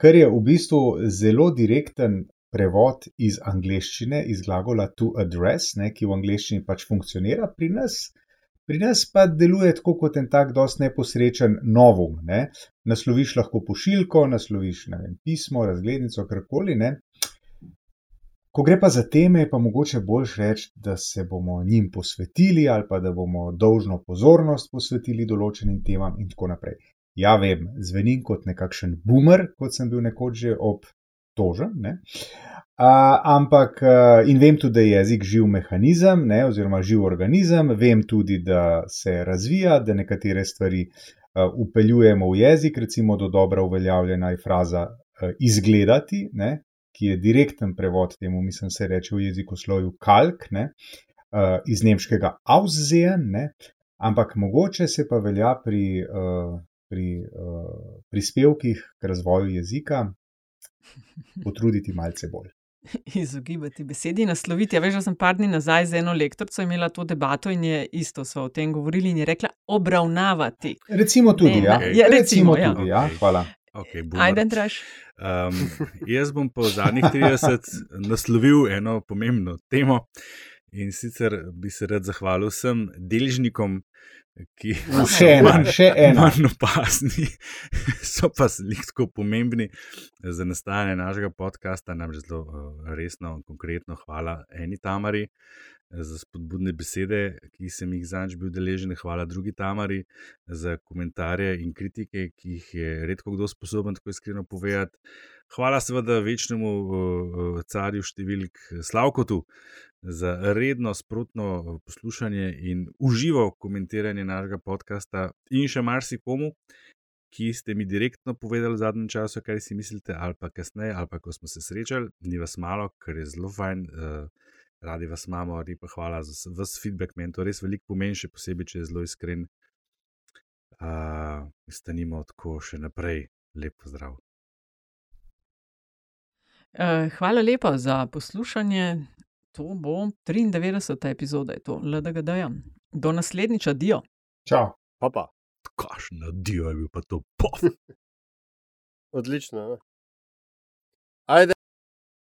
kar je v bistvu zelo direkten prevod iz angleščine, iz glagola to address, ne, ki v angleščini pač funkcionira pri nas. Pri nas pa deluje tako kot en tak dosti neposrečen novum. Ne? Nasloviš lahko pošiljko, nasloviš vem, pismo, razglednico, karkoli. Ne? Ko gre pa za teme, je pa mogoče bolj reči, da se bomo njim posvetili ali pa da bomo dolžno pozornost posvetili določenim temam in tako naprej. Ja, vem, zvenim kot nekakšen boomer, kot sem bil nekoč že obtožen. Ne? Uh, ampak, uh, in vem tudi, da je jezik živ mehanizem, ne, oziroma živ organizem, vem tudi, da se razvija, da nekatere stvari uh, upeljujemo v jezik, recimo, do dobra uveljavljena je fraza uh, izgledati, ne, ki je direkten prevod temu, mislim, se reče v jezikoslovju kalk, ne, uh, iz nemškega aussehen, ne, ampak mogoče se pa velja pri, uh, pri uh, prispevkih k razvoju jezika potruditi malce bolj. Izogibati besedi, nasloviti. Ja, veš, da sem par dni nazaj z eno lektorico imela to debato in je isto so o tem govorili in je rekla obravnavati. Recimo tudi, Ne, ja. ja, recimo, recimo ja. tudi, ja. Okej. Hvala. Okay. Ajde, Draž. Um, jaz bom po zadnjih 30 naslovil eno pomembno temo in sicer bi se rad zahvalil vsem deležnikom, ki Še ena, manj, še ena. manj opazni, so pa zelo pomembni za nastajanje našega podcasta. Namreč zelo uh, resno in konkretno hvala eni Tamari eh, za spodbudne besede, ki sem jih zanj bil deležen. Hvala drugi Tamari za komentarje in kritike, ki jih je redko kdo sposoben tako iskreno povedati. Hvala seveda večnemu carju številk Slavkotu za redno, sprotno poslušanje in uživo komentiranje našega podcasta in še marsikomu, ki ste mi direktno povedali v zadnjem času, kaj si mislite, ali pa kasneje, ali pa ko smo se srečali, ni vas malo, ker je zelo fajn. Uh, Radi vas imamo, lepa hvala za vse feedback, meni to res veliko pomeni, še posebej, če je zelo iskren. Uh, stanimo tako še naprej, lep pozdrav. Uh, hvala lepa za poslušanje. To bo 93. epizoda, je to LDGD. -ja. Do naslednjič, adijo. Čau. Pa pa. Kašno dio je bil pa to. Pof. Odlično. Ne?